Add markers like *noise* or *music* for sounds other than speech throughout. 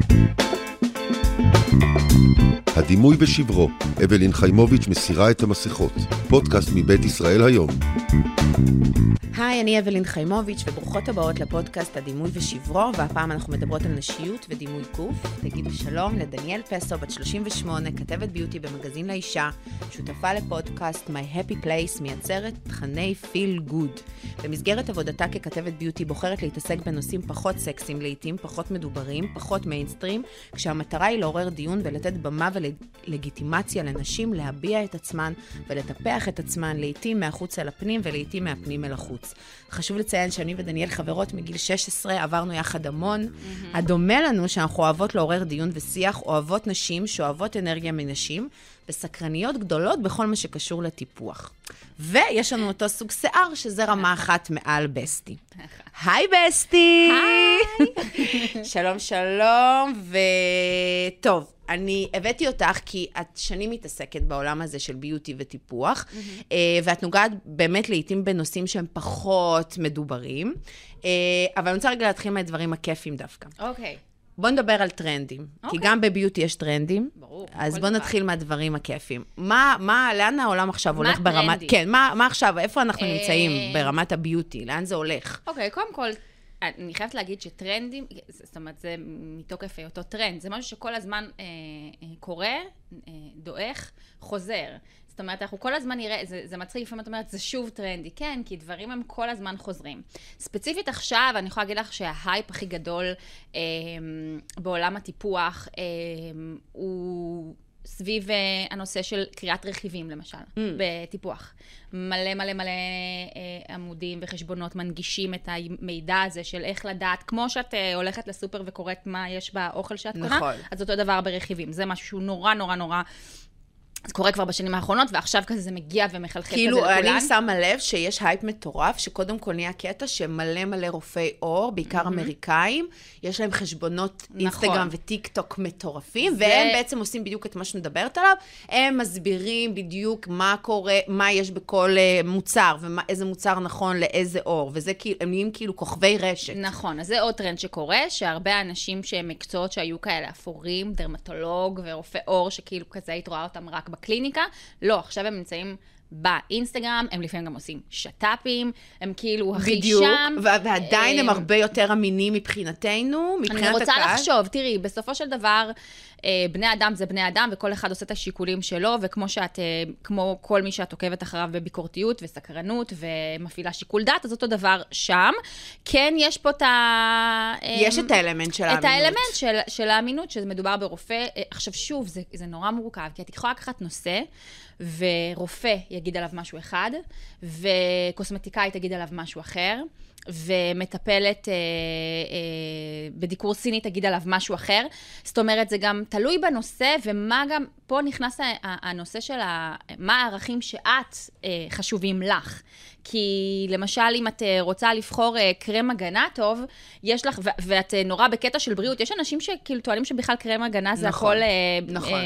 Thank you. הדימוי ושברו, אבלין חיימוביץ' מסירה את המסכות. פודקאסט מבית ישראל היום. היי, אני אבלין חיימוביץ', וברוכות הבאות לפודקאסט הדימוי ושברו, והפעם אנחנו מדברות על נשיות ודימוי גוף. תגידו שלום לדניאל פסו, בת 38, כתבת ביוטי במגזין לאישה, שותפה לפודקאסט My Happy Place, מייצרת תכני Feel Good. במסגרת עבודתה ככתבת ביוטי בוחרת להתעסק בנושאים פחות סקסיים, לעיתים פחות מדוברים, פחות מיינסטרים, כשהמטרה היא לעורר דיון ולתת במה ולגיטימציה לנשים להביע את עצמן ולטפח את עצמן, לעיתים מהחוץ אל הפנים ולעיתים מהפנים אל החוץ. חשוב לציין שאני ודניאל חברות מגיל 16, עברנו יחד המון. Mm-hmm. הדומה לנו שאנחנו אוהבות לעורר דיון ושיח, אוהבות נשים, שאוהבות אנרגיה מנשים, וסקרניות גדולות בכל מה שקשור לטיפוח. ויש לנו אותו סוג שיער, שזה רמה אחת מעל בסטי. היי בסטי! היי! *laughs* שלום, שלום, וטוב. אני הבאתי אותך כי את שנים מתעסקת בעולם הזה של ביוטי וטיפוח, mm-hmm. ואת נוגעת באמת לעיתים בנושאים שהם פחות מדוברים, אה, אבל אני רוצה רגע להתחיל מהדברים הכיפים דווקא. אוקיי. Okay. בוא נדבר על טרנדים, okay. כי אוקיי. גם בביוטי יש טרנדים. ברור. אז בוא דבר. נתחיל מהדברים הכיפים. מה, מה, לאן העולם עכשיו הולך ברמת... מה טרנדים? כן, מה, מה עכשיו, איפה אנחנו נמצאים ברמת הביוטי? לאן זה הולך? אוקיי, okay, קודם כל... אני חייבת להגיד שטרנדים, זאת אומרת, זה מתוקף היותו טרנד, זה משהו שכל הזמן אה, אה, קורה, אה, דועך, חוזר. זאת אומרת, אנחנו כל הזמן נראה, זה, זה מצחיק, לפעמים את אומרת, זה שוב טרנדי. כן, כי דברים הם כל הזמן חוזרים. ספציפית עכשיו, אני יכולה להגיד לך שההייפ הכי גדול אה, בעולם הטיפוח אה, הוא... סביב uh, הנושא של קריאת רכיבים, למשל, mm. בטיפוח. מלא מלא מלא uh, עמודים וחשבונות מנגישים את המידע הזה של איך לדעת, כמו שאת uh, הולכת לסופר וקוראת מה יש באוכל שאת נכון. קונה, אז אותו דבר ברכיבים. זה משהו שהוא נורא נורא נורא זה קורה כבר בשנים האחרונות, ועכשיו כזה זה מגיע ומחלחל כאילו, כזה לכולן. כאילו, אני שמה לב שיש הייפ מטורף, שקודם כל נהיה קטע שמלא מלא רופאי עור, בעיקר mm-hmm. אמריקאים, יש להם חשבונות נכון. אינסטגרם וטיק טוק מטורפים, זה... והם בעצם עושים בדיוק את מה שמדברת עליו. הם מסבירים בדיוק מה קורה, מה יש בכל uh, מוצר, ואיזה מוצר נכון לאיזה עור, וזה כאילו, הם נהיים כאילו כוכבי רשת. נכון, אז זה עוד טרנד שקורה, שהרבה אנשים שהם מקצועות שהיו כאלה אפורים, דרמטולוג ורופא עור, שכאילו כזה היית רואה אותם רק בקליניקה, לא, עכשיו הם נמצאים באינסטגרם, הם לפעמים גם עושים שת"פים, הם כאילו הכי בדיוק, שם. בדיוק, ועדיין הם, הם הרבה יותר אמינים מבחינתנו, מבחינת הקהל. אני רוצה הקהל. לחשוב, תראי, בסופו של דבר, אה, בני אדם זה בני אדם, וכל אחד עושה את השיקולים שלו, וכמו שאת, אה, כמו כל מי שאת עוקבת אחריו בביקורתיות וסקרנות, ומפעילה שיקול דעת, אז אותו דבר שם. כן, יש פה את ה... יש את האלמנט של האמינות. את האלמנט של, של האמינות, שמדובר ברופא. אה, עכשיו, שוב, זה, זה נורא מורכב, כי את יכולה לקחת נושא, ורופא יגיד עליו משהו אחד, וקוסמטיקאי תגיד עליו משהו אחר. ומטפלת אה, אה, בדיקור סיני תגיד עליו משהו אחר. זאת אומרת, זה גם תלוי בנושא, ומה גם, פה נכנס הנושא של ה, מה הערכים שאת אה, חשובים לך. כי למשל, אם את אה, רוצה לבחור אה, קרם הגנה טוב, יש לך, ואת אה, נורא בקטע של בריאות, יש אנשים שכאילו טוענים שבכלל קרם הגנה זה נכון, הכל... נכון,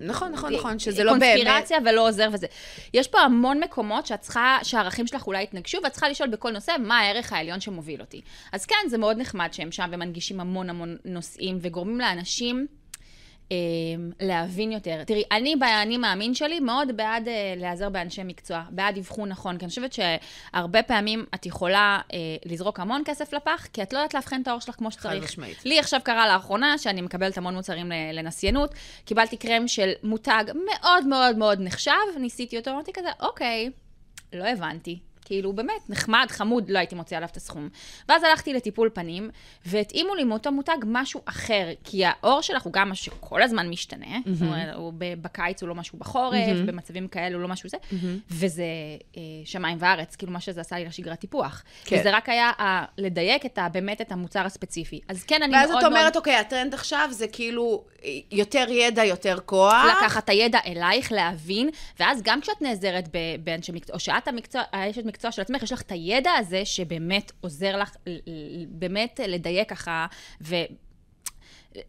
נכון, נכון, נכון, שזה לא באמת... קונספירציה ולא עוזר וזה. יש פה המון מקומות שאת צריכה, שהערכים שלך אולי יתנגשו, ואת צריכה לשאול בכל נושא מה הערך העליון שמוביל אותי. אז כן, זה מאוד נחמד שהם שם ומנגישים המון המון נושאים, וגורמים לאנשים... אמ, להבין יותר. תראי, אני באני מאמין שלי מאוד בעד אה, להיעזר באנשי מקצוע, בעד אבחון נכון, כי אני חושבת שהרבה פעמים את יכולה אה, לזרוק המון כסף לפח, כי את לא יודעת לאבחן את האור שלך כמו שצריך. חד משמעית. לי עכשיו קרה לאחרונה שאני מקבלת המון מוצרים לנסיינות, קיבלתי קרם של מותג מאוד מאוד מאוד נחשב, ניסיתי אותו, אמרתי כזה, אוקיי, לא הבנתי. כאילו, באמת, נחמד, חמוד, לא הייתי מוציאה עליו את הסכום. ואז הלכתי לטיפול פנים, והתאימו לי מאותו מותג משהו אחר, כי העור שלך הוא גם משהו שכל הזמן משתנה, mm-hmm. זאת אומרת, הוא בקיץ הוא לא משהו בחורף, mm-hmm. במצבים כאלה הוא לא משהו זה, mm-hmm. וזה אה, שמיים וארץ, כאילו מה שזה עשה לי לשגרת טיפוח. כן. וזה רק היה אה, לדייק את ה, באמת את המוצר הספציפי. אז כן, אני מאוד מאוד... ואז את אומרת, אוקיי, הטרנד עכשיו זה כאילו יותר ידע, יותר כוח. לקחת את הידע אלייך, להבין, ואז גם כשאת נעזרת באנשי מקצוע, או שאת המקצוע, האשת מקצוע של עצמך, יש לך את הידע הזה שבאמת עוזר לך באמת לדייק ככה, ו...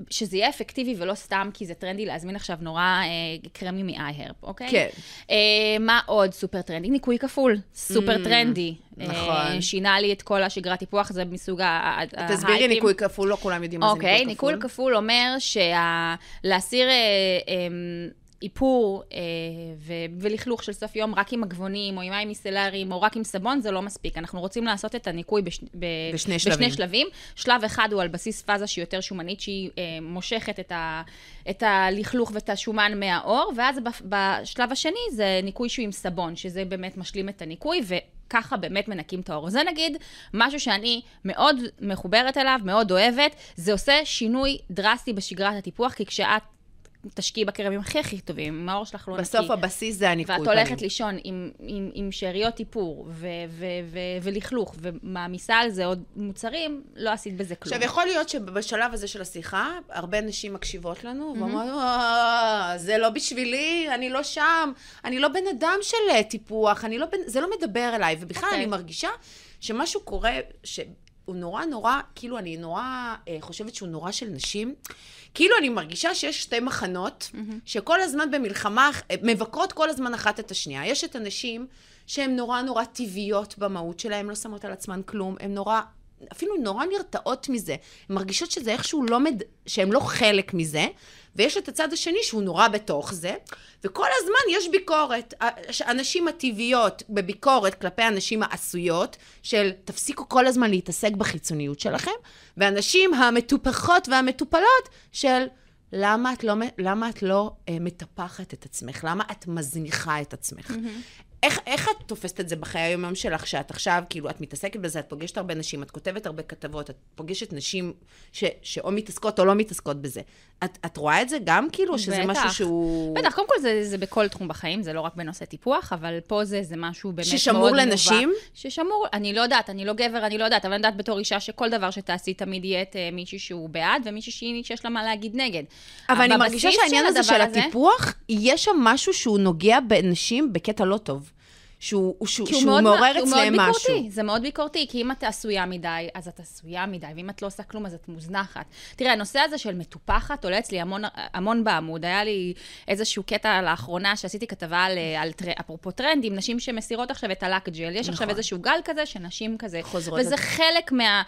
שזה יהיה אפקטיבי ולא סתם כי זה טרנדי להזמין עכשיו נורא אה, קרמי מ-iHerb, אוקיי? כן. אה, מה עוד סופר טרנדי? ניקוי כפול, סופר Mm, טרנדי. נכון. אה, שינה לי את כל השגרת טיפוח, זה מסוג ההייפים. תסבירי ניקוי כפול, לא כולם יודעים מה זה אוקיי, ניקוי כפול. ניקוי כפול אומר שלהסיר איפור אה, ו- ולכלוך של סוף יום רק עם מגבונים, או עם מים מיסלריים, או רק עם סבון, זה לא מספיק. אנחנו רוצים לעשות את הניקוי בש- ב- בשני שלבים. בשני שלבים. שלב אחד הוא על בסיס פאזה שהיא יותר שומנית, שהיא אה, מושכת את, ה- את הלכלוך ואת השומן מהאור, ואז ב- בשלב השני זה ניקוי שהוא עם סבון, שזה באמת משלים את הניקוי, ו... ככה באמת מנקים את האור. זה נגיד משהו שאני מאוד מחוברת אליו, מאוד אוהבת, זה עושה שינוי דרסטי בשגרת הטיפוח, כי כשאת תשקיעי בקרבים הכי הכי טובים, אם האור שלך לא נקי, בסוף הבסיס זה הניקוי ואת פנים. הולכת לישון עם, עם, עם שאריות איפור ו- ו- ו- ולכלוך, ומעמיסה על זה עוד מוצרים, לא עשית בזה כלום. עכשיו, יכול להיות שבשלב הזה של השיחה, הרבה נשים מקשיבות לנו, ואומרות, "אה, זה לא בשבילי, אני לא שם, אני לא בן אדם של אה, טיפוח, אני לא בן... זה לא מדבר אליי. ובכלל, אוקיי. אני מרגישה שמשהו קורה, שהוא נורא נורא, כאילו, אני נורא אה, חושבת שהוא נורא של נשים. כאילו, אני מרגישה שיש שתי מחנות, שכל הזמן במלחמה, אה, מבקרות כל הזמן אחת את השנייה. יש את הנשים שהן נורא נורא טבעיות במהות שלהן, לא שמות על עצמן כלום, הן נורא... אפילו נורא נרתעות מזה. הן מרגישות שזה איכשהו לא מד... שהן לא חלק מזה, ויש את הצד השני שהוא נורא בתוך זה, וכל הזמן יש ביקורת. הנשים הטבעיות בביקורת כלפי הנשים העשויות, של תפסיקו כל הזמן להתעסק בחיצוניות שלכם, והנשים המטופחות והמטופלות של למה את לא, למה את לא אה, מטפחת את עצמך? למה את מזניחה את עצמך? Mm-hmm. איך, איך את תופסת את זה בחיי היום-יום שלך, שאת עכשיו, כאילו, את מתעסקת בזה, את פוגשת הרבה נשים, את כותבת הרבה כתבות, את פוגשת נשים ש, שאו מתעסקות או לא מתעסקות בזה. את, את רואה את זה גם, כאילו, שזה בטח. משהו שהוא... בטח, קודם כל זה, זה בכל תחום בחיים, זה לא רק בנושא טיפוח, אבל פה זה, זה משהו באמת מאוד ששמור מובן. לנשים? ששמור, אני לא יודעת, אני לא גבר, אני לא יודעת, אבל אני יודעת בתור אישה שכל דבר שתעשי תמיד יהיה את אה, מישהי שהוא בעד, ומישהי שהיא- שיש לה מה להגיד נגד. אבל אני בבסיס מרגישה שהעניין הזה הדבר של הטיפוח, יש שם משהו שהוא נוגע בנשים בקטע לא טוב. שהוא, שהוא, כי הוא שהוא מאוד- מעורר הוא אצלם מאוד משהו. ביקורתי, זה מאוד ביקורתי, כי אם את עשויה מדי, אז את עשויה מדי, ואם את לא עושה כלום, אז את מוזנחת. תראה, הנושא הזה של מטופחת עולה אצלי המון, המון בעמוד. היה לי איזשהו קטע לאחרונה שעשיתי כתבה על, על טר- אפרופו טרנדים, נשים שמסירות עכשיו את הלק ג'ל. יש עכשיו נכון. איזשהו גל כזה שנשים כזה, חוזרות וזה לזה. חלק מה...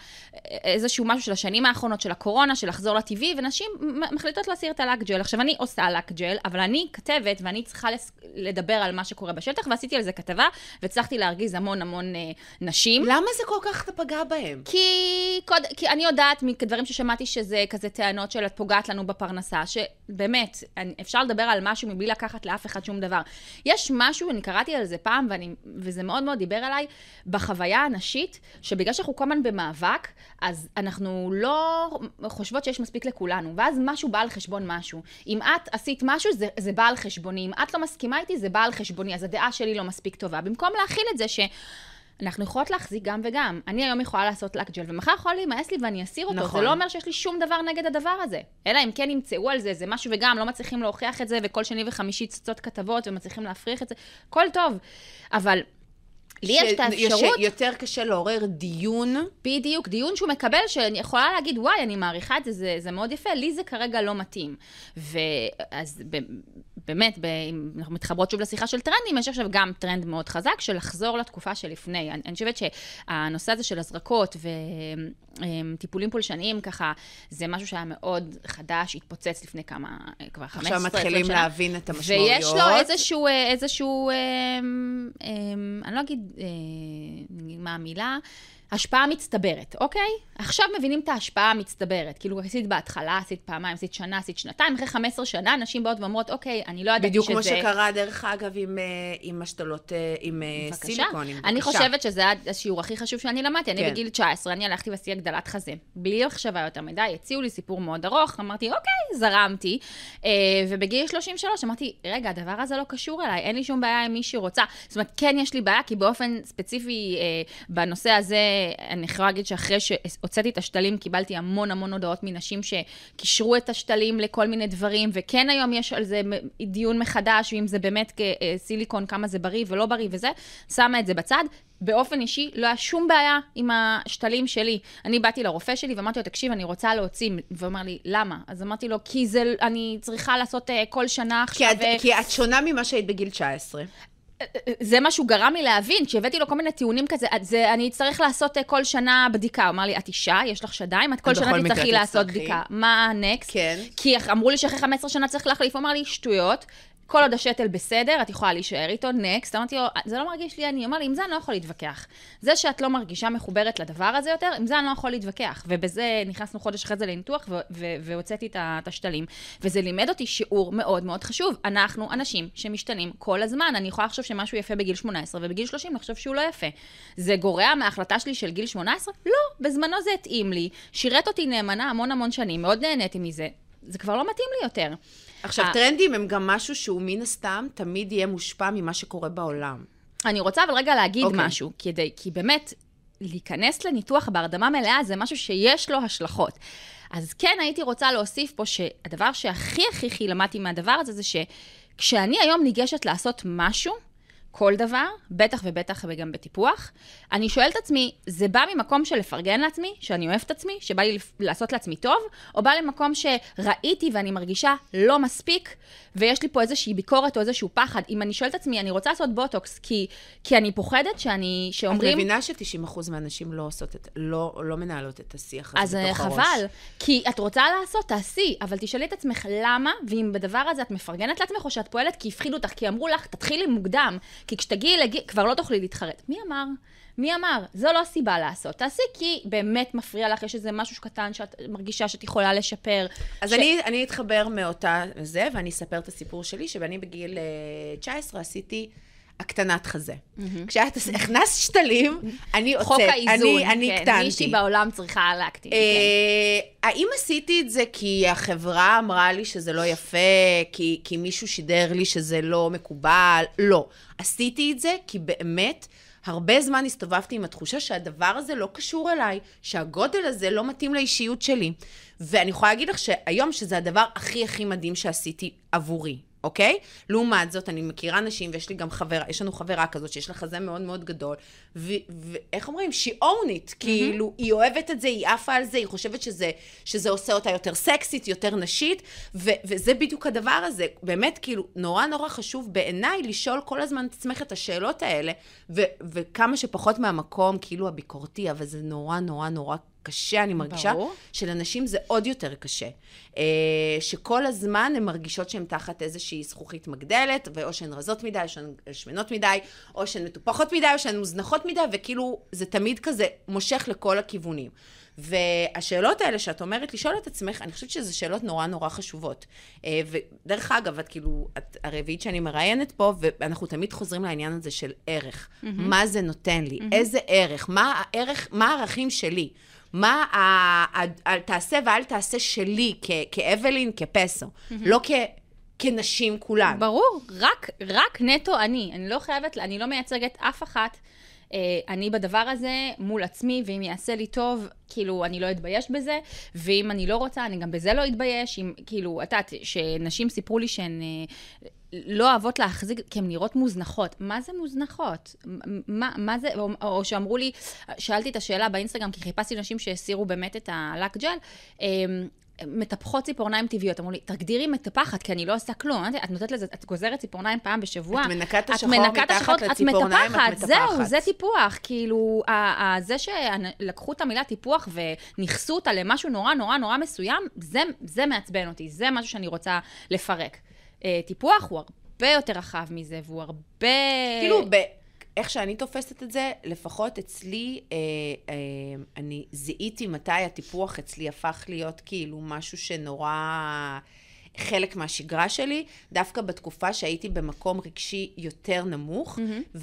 איזשהו משהו של השנים האחרונות, של הקורונה, של לחזור לטבעי, ונשים מחליטות להסיר את הלק ג'ל. עכשיו, אני עושה לק ג'ל, אבל אני כתבת, ואני צריכה. לדבר על מה שקורה בשטח, ועשיתי על זה כתבה, והצלחתי להרגיז המון המון אה, נשים. למה זה כל כך פגע בהם? כי, קוד, כי אני יודעת מדברים ששמעתי שזה כזה טענות של את פוגעת לנו בפרנסה, שבאמת, אני- אפשר לדבר על משהו מבלי לקחת לאף אחד שום דבר. יש משהו, אני קראתי על זה פעם, ואני, וזה מאוד מאוד דיבר עליי, בחוויה הנשית, שבגלל שאנחנו כל הזמן במאבק, אז אנחנו לא חושבות שיש מספיק לכולנו, ואז משהו בא על חשבון משהו. אם את עשית משהו, זה, זה בא על חשבוני. אם את לא מסכימה איתי, זה בא על חשבוני, אז הדעה שלי לא מספיק טובה. במקום להכיל את זה ש... אנחנו יכולות להחזיק גם וגם. אני היום יכולה לעשות לק ג'ל, ומחר יכול להימאס לי ואני אסיר אותו. נכון. זה לא אומר שיש לי שום דבר נגד הדבר הזה. אלא אם כן ימצאו על זה איזה משהו וגם לא מצליחים להוכיח את זה, וכל שני וחמישי צצות כתבות ומצליחים להפריך את זה. הכל טוב. אבל לי יש את האפשרות... שיותר קשה לעורר דיון. בדיוק, דיון שהוא מקבל, שאני יכולה להגיד, וואי, אני מעריכה את זה, זה, זה מאוד יפה, לי זה כרגע לא מתאים. ואז ב, באמת, ב, אם אנחנו מתחברות שוב לשיחה של טרנדים, יש עכשיו גם טרנד מאוד חזק של לחזור לתקופה שלפני. אני, אני חושבת שהנושא הזה של הזרקות וטיפולים פולשניים, ככה, זה משהו שהיה מאוד חדש, התפוצץ לפני כמה, כבר 15 עכשיו 20 מתחילים שנה. להבין את המשמעויות. ויש לו איזשהו, אה, איזשהו, אה, אה, אני לא אגיד אה, מה המילה, השפעה מצטברת, אוקיי? עכשיו מבינים את ההשפעה המצטברת. כאילו, עשית בהתחלה, עשית פעמיים, עשית שנה, עשית שנתיים, אחרי 15 שנה, נשים באות ואומרות, אוקיי, אני לא ידעתי שזה... בדיוק כמו שקרה, דרך אגב, עם, אה, עם השתלות, אה, עם אה, בבקשה. סיליקונים. אני בבקשה. חושבת שזה השיעור הכי חשוב שאני למדתי. אני כן. בגיל 19, אני הלכתי ועשיתי הגדלת חזה. בלי מחשבה יותר מדי, הציעו לי סיפור מאוד ארוך, אמרתי, אוקיי, זרמתי. ובגיל 33 אמרתי, רגע, הדבר הזה לא קשור אליי, אין לי שום בעיה עם מי שרוצה. זאת אומרת, כן יש לי בעיה, כי באופן ספציפי, בנושא הזה, אני יכולה להגיד שאחרי שהוצאתי את השתלים, קיבלתי המון המון הודעות מנשים שקישרו את השתלים לכל מיני דברים, וכן היום יש על זה דיון מחדש, ואם זה באמת סיליקון, כמה זה בריא ולא בריא וזה, שמה את זה בצד. באופן אישי, לא היה שום בעיה עם השתלים שלי. אני באתי לרופא שלי ואמרתי לו, תקשיב, אני רוצה להוציא, והוא אמר לי, למה? אז אמרתי לו, כי זה, אני צריכה לעשות uh, כל שנה עכשיו... כי את, ו... כי את שונה ממה שהיית בגיל 19. זה מה שהוא גרם לי להבין, כשהבאתי לו כל מיני טיעונים כזה, זה, אני אצטרך לעשות אה, כל שנה בדיקה. הוא אמר לי, את אישה, יש לך שדיים, את כל שנה תצטרכי לעשות בדיקה. מה הנקסט? כן. כי אמרו לי שאחרי 15 שנה צריך להחליף. הוא אמר לי, שטויות. כל עוד השתל בסדר, את יכולה להישאר איתו, נקסט. אמרתי לו, זה לא מרגיש לי אני. אמר לי, עם זה אני לא יכול להתווכח. זה שאת לא מרגישה מחוברת לדבר הזה יותר, עם זה אני לא יכול להתווכח. ובזה נכנסנו חודש אחרי זה לניתוח, והוצאתי את השתלים. וזה לימד אותי שיעור מאוד מאוד חשוב. אנחנו אנשים שמשתנים כל הזמן. אני יכולה לחשוב שמשהו יפה בגיל 18, ובגיל 30 לחשוב שהוא לא יפה. זה גורע מההחלטה שלי של גיל 18? לא, בזמנו זה התאים לי, שירת אותי נאמנה המון המון שנים, מאוד נהניתי מזה. זה כבר לא מתאים לי יותר. עכשיו, אה. טרנדים הם גם משהו שהוא מן הסתם תמיד יהיה מושפע ממה שקורה בעולם. אני רוצה אבל רגע להגיד okay. אוקיי. משהו, כדי, כי באמת, להיכנס לניתוח בהרדמה מלאה זה משהו שיש לו השלכות. אז כן הייתי רוצה להוסיף פה שהדבר שהכי הכי הכי למדתי מהדבר הזה, זה שכשאני היום ניגשת לעשות משהו, כל דבר, בטח ובטח וגם בטיפוח. אני שואלת את עצמי, זה בא ממקום של לפרגן לעצמי, שאני אוהבת את עצמי, שבא לי לעשות לעצמי טוב, או בא למקום שראיתי ואני מרגישה לא מספיק, ויש לי פה איזושהי ביקורת או איזשהו פחד. אם אני שואלת את עצמי, אני רוצה לעשות בוטוקס, כי, כי אני פוחדת שאני, שאומרים... את מבינה ש-90% מהנשים לא עושות את, לא, לא מנהלות את השיח הזה בתוך חבל, הראש. אז חבל, כי את רוצה לעשות, תעשי, אבל תשאלי את עצמך למה, ואם בדבר הזה את מפרגנת לעצמך, או שאת פועלת כי הפחידו אותך, כי אמרו לך, תתחילי מוקדם, כי כשתגיעי לגיל, כבר לא תוכלי להתחרט. מי אמר? מי אמר? זו לא סיבה לעשות. תעשי כי באמת מפריע לך, יש איזה משהו קטן שאת מרגישה שאת יכולה לשפר. אז ש... אני, אני אתחבר מאותה זה, ואני אספר את הסיפור שלי, שבני בגיל 19 אה, עשיתי... הקטנת חזה. Mm-hmm. כשאת הכנסת שתלים, אני הוצאת, חוק האיזון, אני, אני כן, הקטנתי. מישהי בעולם צריכה להקטין, אה, כן. האם עשיתי את זה כי החברה אמרה לי שזה לא יפה, כי, כי מישהו שידר לי שזה לא מקובל? לא. עשיתי את זה כי באמת... הרבה זמן הסתובבתי עם התחושה שהדבר הזה לא קשור אליי, שהגודל הזה לא מתאים לאישיות שלי. ואני יכולה להגיד לך שהיום שזה הדבר הכי הכי מדהים שעשיתי עבורי. אוקיי? לעומת זאת, אני מכירה נשים, ויש לי גם חברה, יש לנו חברה כזאת שיש לה חזה מאוד מאוד גדול, ואיך אומרים? She own it, mm-hmm. כאילו, היא אוהבת את זה, היא עפה על זה, היא חושבת שזה, שזה עושה אותה יותר סקסית, יותר נשית, ו- וזה בדיוק הדבר הזה. באמת, כאילו, נורא נורא חשוב בעיניי לשאול כל הזמן את עצמך את השאלות האלה, ו- וכמה שפחות מהמקום, כאילו, הביקורתי, אבל זה נורא נורא נורא קשה, אני מרגישה ברור. שלנשים זה עוד יותר קשה. אה, שכל הזמן הן מרגישות שהן תחת איזושהי זכוכית מגדלת, ואו שהן רזות מדי, או שהן שמנות מדי, או שהן מטופחות מדי, או שהן מוזנחות מדי, וכאילו זה תמיד כזה מושך לכל הכיוונים. והשאלות האלה שאת אומרת לשאול את עצמך, אני חושבת שזה שאלות נורא נורא חשובות. אה, ודרך אגב, את כאילו, את הרביעית שאני מראיינת פה, ואנחנו תמיד חוזרים לעניין הזה של ערך. Mm-hmm. מה זה נותן לי? Mm-hmm. איזה ערך? מה הערך, מה הערכים שלי? מה ה... תעשה ואל תעשה שלי כ... כאבלין, כפסו, mm-hmm. לא כ... כנשים כולן. ברור, רק, רק נטו אני. אני לא חייבת, אני לא מייצגת אף אחת. אה, אני בדבר הזה מול עצמי, ואם יעשה לי טוב, כאילו, אני לא אתבייש בזה, ואם אני לא רוצה, אני גם בזה לא אתבייש. אם, כאילו, את יודעת, שנשים סיפרו לי שהן אה, לא אוהבות להחזיק, כי הן נראות מוזנחות. מה זה מוזנחות? מה, מה זה, או, או שאמרו לי, שאלתי את השאלה באינסטגרם, כי חיפשתי נשים שהסירו באמת את הלק ג'ל, אמ, מטפחות ציפורניים טבעיות. אמרו לי, תגדירי מטפחת, כי אני לא עושה כלום. את נותנת לזה, את גוזרת ציפורניים פעם בשבוע. את מנקה את השחור מתחת לציפורניים, את מטפחת. זהו, זה טיפוח. כאילו, זה שלקחו את המילה טיפוח וניכסו אותה למשהו נורא נורא נורא מסוים, זה, זה מעצבן אותי, זה משהו שאני רוצה לפרק. אה, טיפוח הוא הרבה יותר רחב מזה, והוא הרבה... כאילו, ב... איך שאני תופסת את זה, לפחות אצלי, אה, אה, אני זיהיתי מתי הטיפוח אצלי הפך להיות כאילו משהו שנורא... חלק מהשגרה שלי, דווקא בתקופה שהייתי במקום רגשי יותר נמוך, mm-hmm.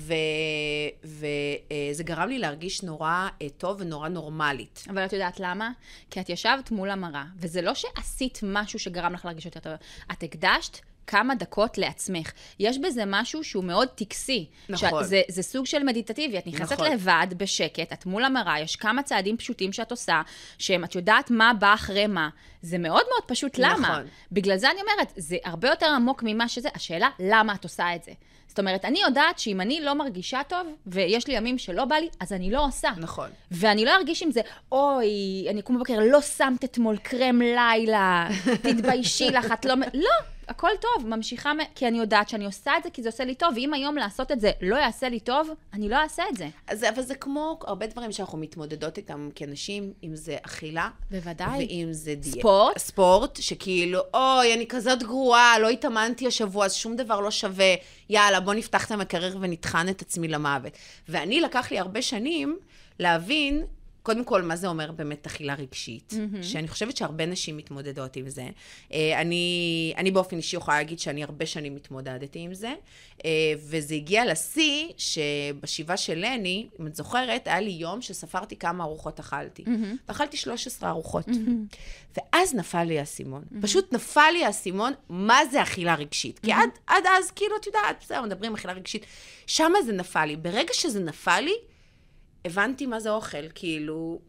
וזה גרם לי להרגיש נורא אה, טוב ונורא נורמלית. אבל את יודעת למה? כי את ישבת מול המראה, וזה לא שעשית משהו שגרם לך להרגיש יותר טוב, את הקדשת כמה דקות לעצמך. יש בזה משהו שהוא מאוד טקסי. נכון. זה, זה סוג של מדיטטיבי, את נכנסת נכון. לבד, בשקט, את מול המראה, יש כמה צעדים פשוטים שאת עושה, שהם, את יודעת מה בא אחרי מה. זה מאוד מאוד פשוט, למה? נכון. בגלל זה אני אומרת, זה הרבה יותר עמוק ממה שזה, השאלה, למה את עושה את זה? זאת אומרת, אני יודעת שאם אני לא מרגישה טוב, ויש לי ימים שלא בא לי, אז אני לא עושה. נכון. ואני לא ארגיש עם זה, אוי, אני אקום בבוקר, לא שמת אתמול קרם לילה, *laughs* תתביישי לך, את לא... מ-" לא, הכל טוב, ממשיכה, כי אני יודעת שאני עושה את זה, כי זה עושה לי טוב, ואם היום לעשות את זה לא יעשה לי טוב, אני לא אעשה את זה. אז, אבל זה כמו הרבה דברים שאנחנו מתמודדות איתם כנשים, אם זה אכילה. בוודאי. ואם זה דיאט. ספורט. ספורט, שכאילו, אוי, אני כזאת גרועה, לא התאמנתי השבוע, אז שום דבר לא שווה. יאללה, בוא נפתח את המקרר ונטחן את עצמי למוות. ואני, לקח לי הרבה שנים להבין, קודם כל, מה זה אומר באמת אכילה רגשית, mm-hmm. שאני חושבת שהרבה נשים מתמודדות עם זה. אה, אני, אני באופן אישי יכולה להגיד שאני הרבה שנים מתמודדתי עם זה, אה, וזה הגיע לשיא שבשבעה של לני, אם את זוכרת, היה לי יום שספרתי כמה ארוחות אכלתי. Mm-hmm. ואכלתי 13 ארוחות. Mm-hmm. ואז נפל לי האסימון. Mm-hmm. פשוט נפל לי האסימון, מה זה אכילה רגשית. כי עד, עד אז, כאילו, את יודעת, בסדר, מדברים אכילה רגשית. שמה זה נפל לי. ברגע שזה נפל לי, הבנתי מה זה אוכל, כאילו,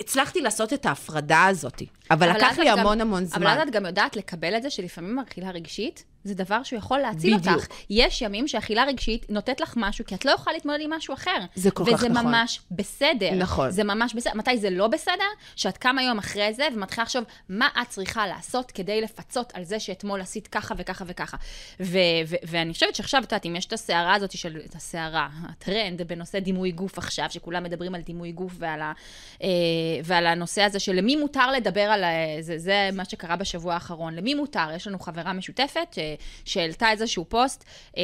הצלחתי לעשות את ההפרדה הזאת, אבל, אבל לקח לי המון גם, המון זמן. אבל אז את גם יודעת לקבל את זה שלפעמים אכילה רגשית, זה דבר שהוא יכול להציל בדיוק. אותך. יש ימים שאכילה רגשית נותנת לך משהו, כי את לא יכולה להתמודד עם משהו אחר. זה כל כך וזה נכון. ממש בסדר. נכון. זה ממש בסדר. מתי זה לא בסדר? שאת קמה יום אחרי זה ומתחילה לחשוב מה את צריכה לעשות כדי לפצות על זה שאתמול עשית ככה וככה וככה. ו- ו- ואני חושבת שעכשיו, את יודעת, אם יש את הסערה הזאת של, את הסערה, הטרנד בנושא דימוי גוף עכשיו, שכולם מדברים על דימוי גוף ועל, ה- אה, ועל הנושא הזה של למי מותר לדבר על, זה, זה מה שקרה בשבוע האחרון, למי מותר? יש לנו חברה משותפת ש- שהעלתה איזשהו פוסט, אה,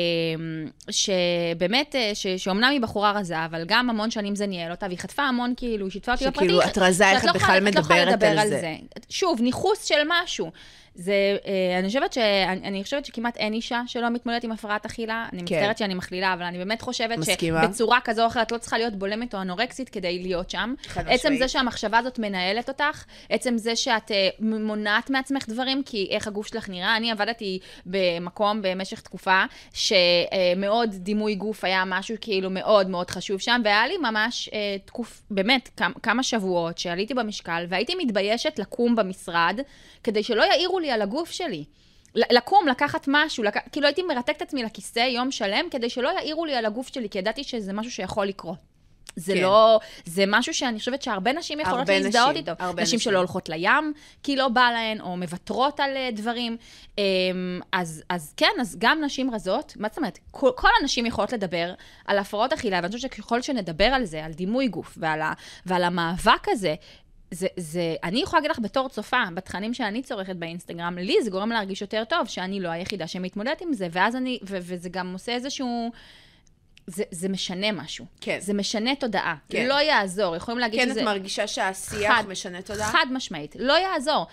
שבאמת, אה, ש- שאומנם היא בחורה רזה, אבל גם המון שנים זה ניהל אותה, והיא חטפה המון, כאילו, היא שיתפה אותי בפרטי. שכאילו, את רזה, איך את לא בכלל לא מדברת על זה. שוב, ניכוס של משהו. זה, אה, אני חושבת, ש, אני, אני חושבת שכמעט אין אישה שלא מתמודדת עם הפרעת אכילה. אני כן. מצטערת שאני מכלילה, אבל אני באמת חושבת מסכימה. שבצורה כזו או אחרת לא צריכה להיות בולמת או אנורקסית כדי להיות שם. עצם. זה שהמחשבה הזאת מנהלת אותך, עצם זה שאת אה, מונעת מעצמך דברים, כי איך הגוף שלך נראה. אני עבדתי במקום במשך תקופה, שמאוד דימוי גוף היה משהו כאילו מאוד מאוד חשוב שם, והיה לי ממש אה, תקוף, באמת, כמה, כמה שבועות שעליתי במשקל, והייתי מתביישת לקום במשרד, כדי שלא יעירו לי על הגוף שלי. לקום, לקחת משהו, לק... כאילו הייתי מרתקת את עצמי לכיסא יום שלם, כדי שלא יעירו לי על הגוף שלי, כי ידעתי שזה משהו שיכול לקרות. זה כן. לא, זה משהו שאני חושבת שהרבה נשים יכולות להזדהות נשים, איתו. הרבה נשים נשים. שלא הולכות לים, כי לא בא להן, או מוותרות על אה, דברים. אמ, אז, אז כן, אז גם נשים רזות, מה זאת אומרת? כל, כל הנשים יכולות לדבר על הפרעות אכילה, ואני חושבת שככל שנדבר על זה, על דימוי גוף ועל, ה, ועל המאבק הזה, זה, זה, אני יכולה להגיד לך בתור צופה, בתכנים שאני צורכת באינסטגרם, לי זה גורם להרגיש יותר טוב, שאני לא היחידה שמתמודדת עם זה, ואז אני, ו, וזה גם עושה איזשהו... זה, זה משנה משהו. כן. זה משנה תודעה. כן. לא יעזור. יכולים להגיד כן, שזה... את מרגישה שהשיח חד- משנה תודעה? חד משמעית. לא יעזור.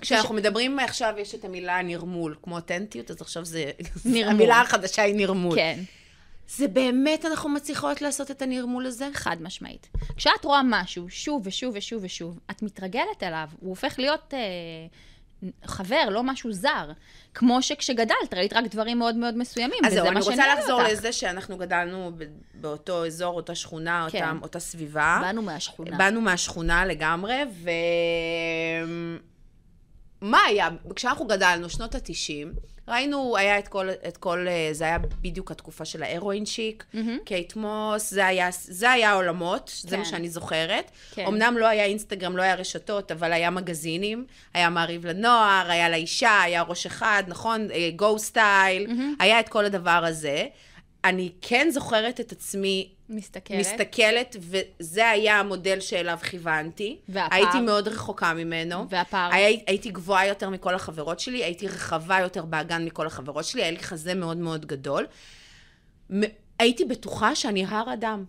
כשאנחנו מדברים עכשיו, יש את המילה נרמול, כמו אותנטיות, אז עכשיו זה... נרמול. המילה החדשה היא נרמול. כן, זה באמת אנחנו מצליחות לעשות את הנרמול הזה? חד משמעית. כשאת רואה משהו שוב ושוב ושוב ושוב, את מתרגלת אליו, הוא הופך להיות אה, חבר, לא משהו זר. כמו שכשגדלת, ראית רק דברים מאוד מאוד מסוימים, אז וזה זהו, מה אני רוצה לחזור אותך. לזה שאנחנו גדלנו ב- באותו אזור, אותה שכונה, כן. אותה, אותה סביבה. באנו מהשכונה. באנו מהשכונה לגמרי, ו... מה היה? כשאנחנו גדלנו, שנות ה-90, ראינו, היה את כל, את כל, אה, זה היה בדיוק התקופה של ההרואין שיק, קייט מוס, זה היה, זה היה העולמות, זה מה כן. שאני זוכרת. כן. אמנם לא היה אינסטגרם, לא היה רשתות, אבל היה מגזינים, היה מעריב לנוער, היה לאישה, היה ראש אחד, נכון? גו סטייל, היה את כל הדבר הזה. אני כן זוכרת את עצמי מסתכלת. מסתכלת, וזה היה המודל שאליו כיוונתי. והפער? הייתי מאוד רחוקה ממנו. והפער? הי, הייתי גבוהה יותר מכל החברות שלי, הייתי רחבה יותר באגן מכל החברות שלי, היה לי חזה מאוד מאוד גדול. הייתי בטוחה שאני הר אדם.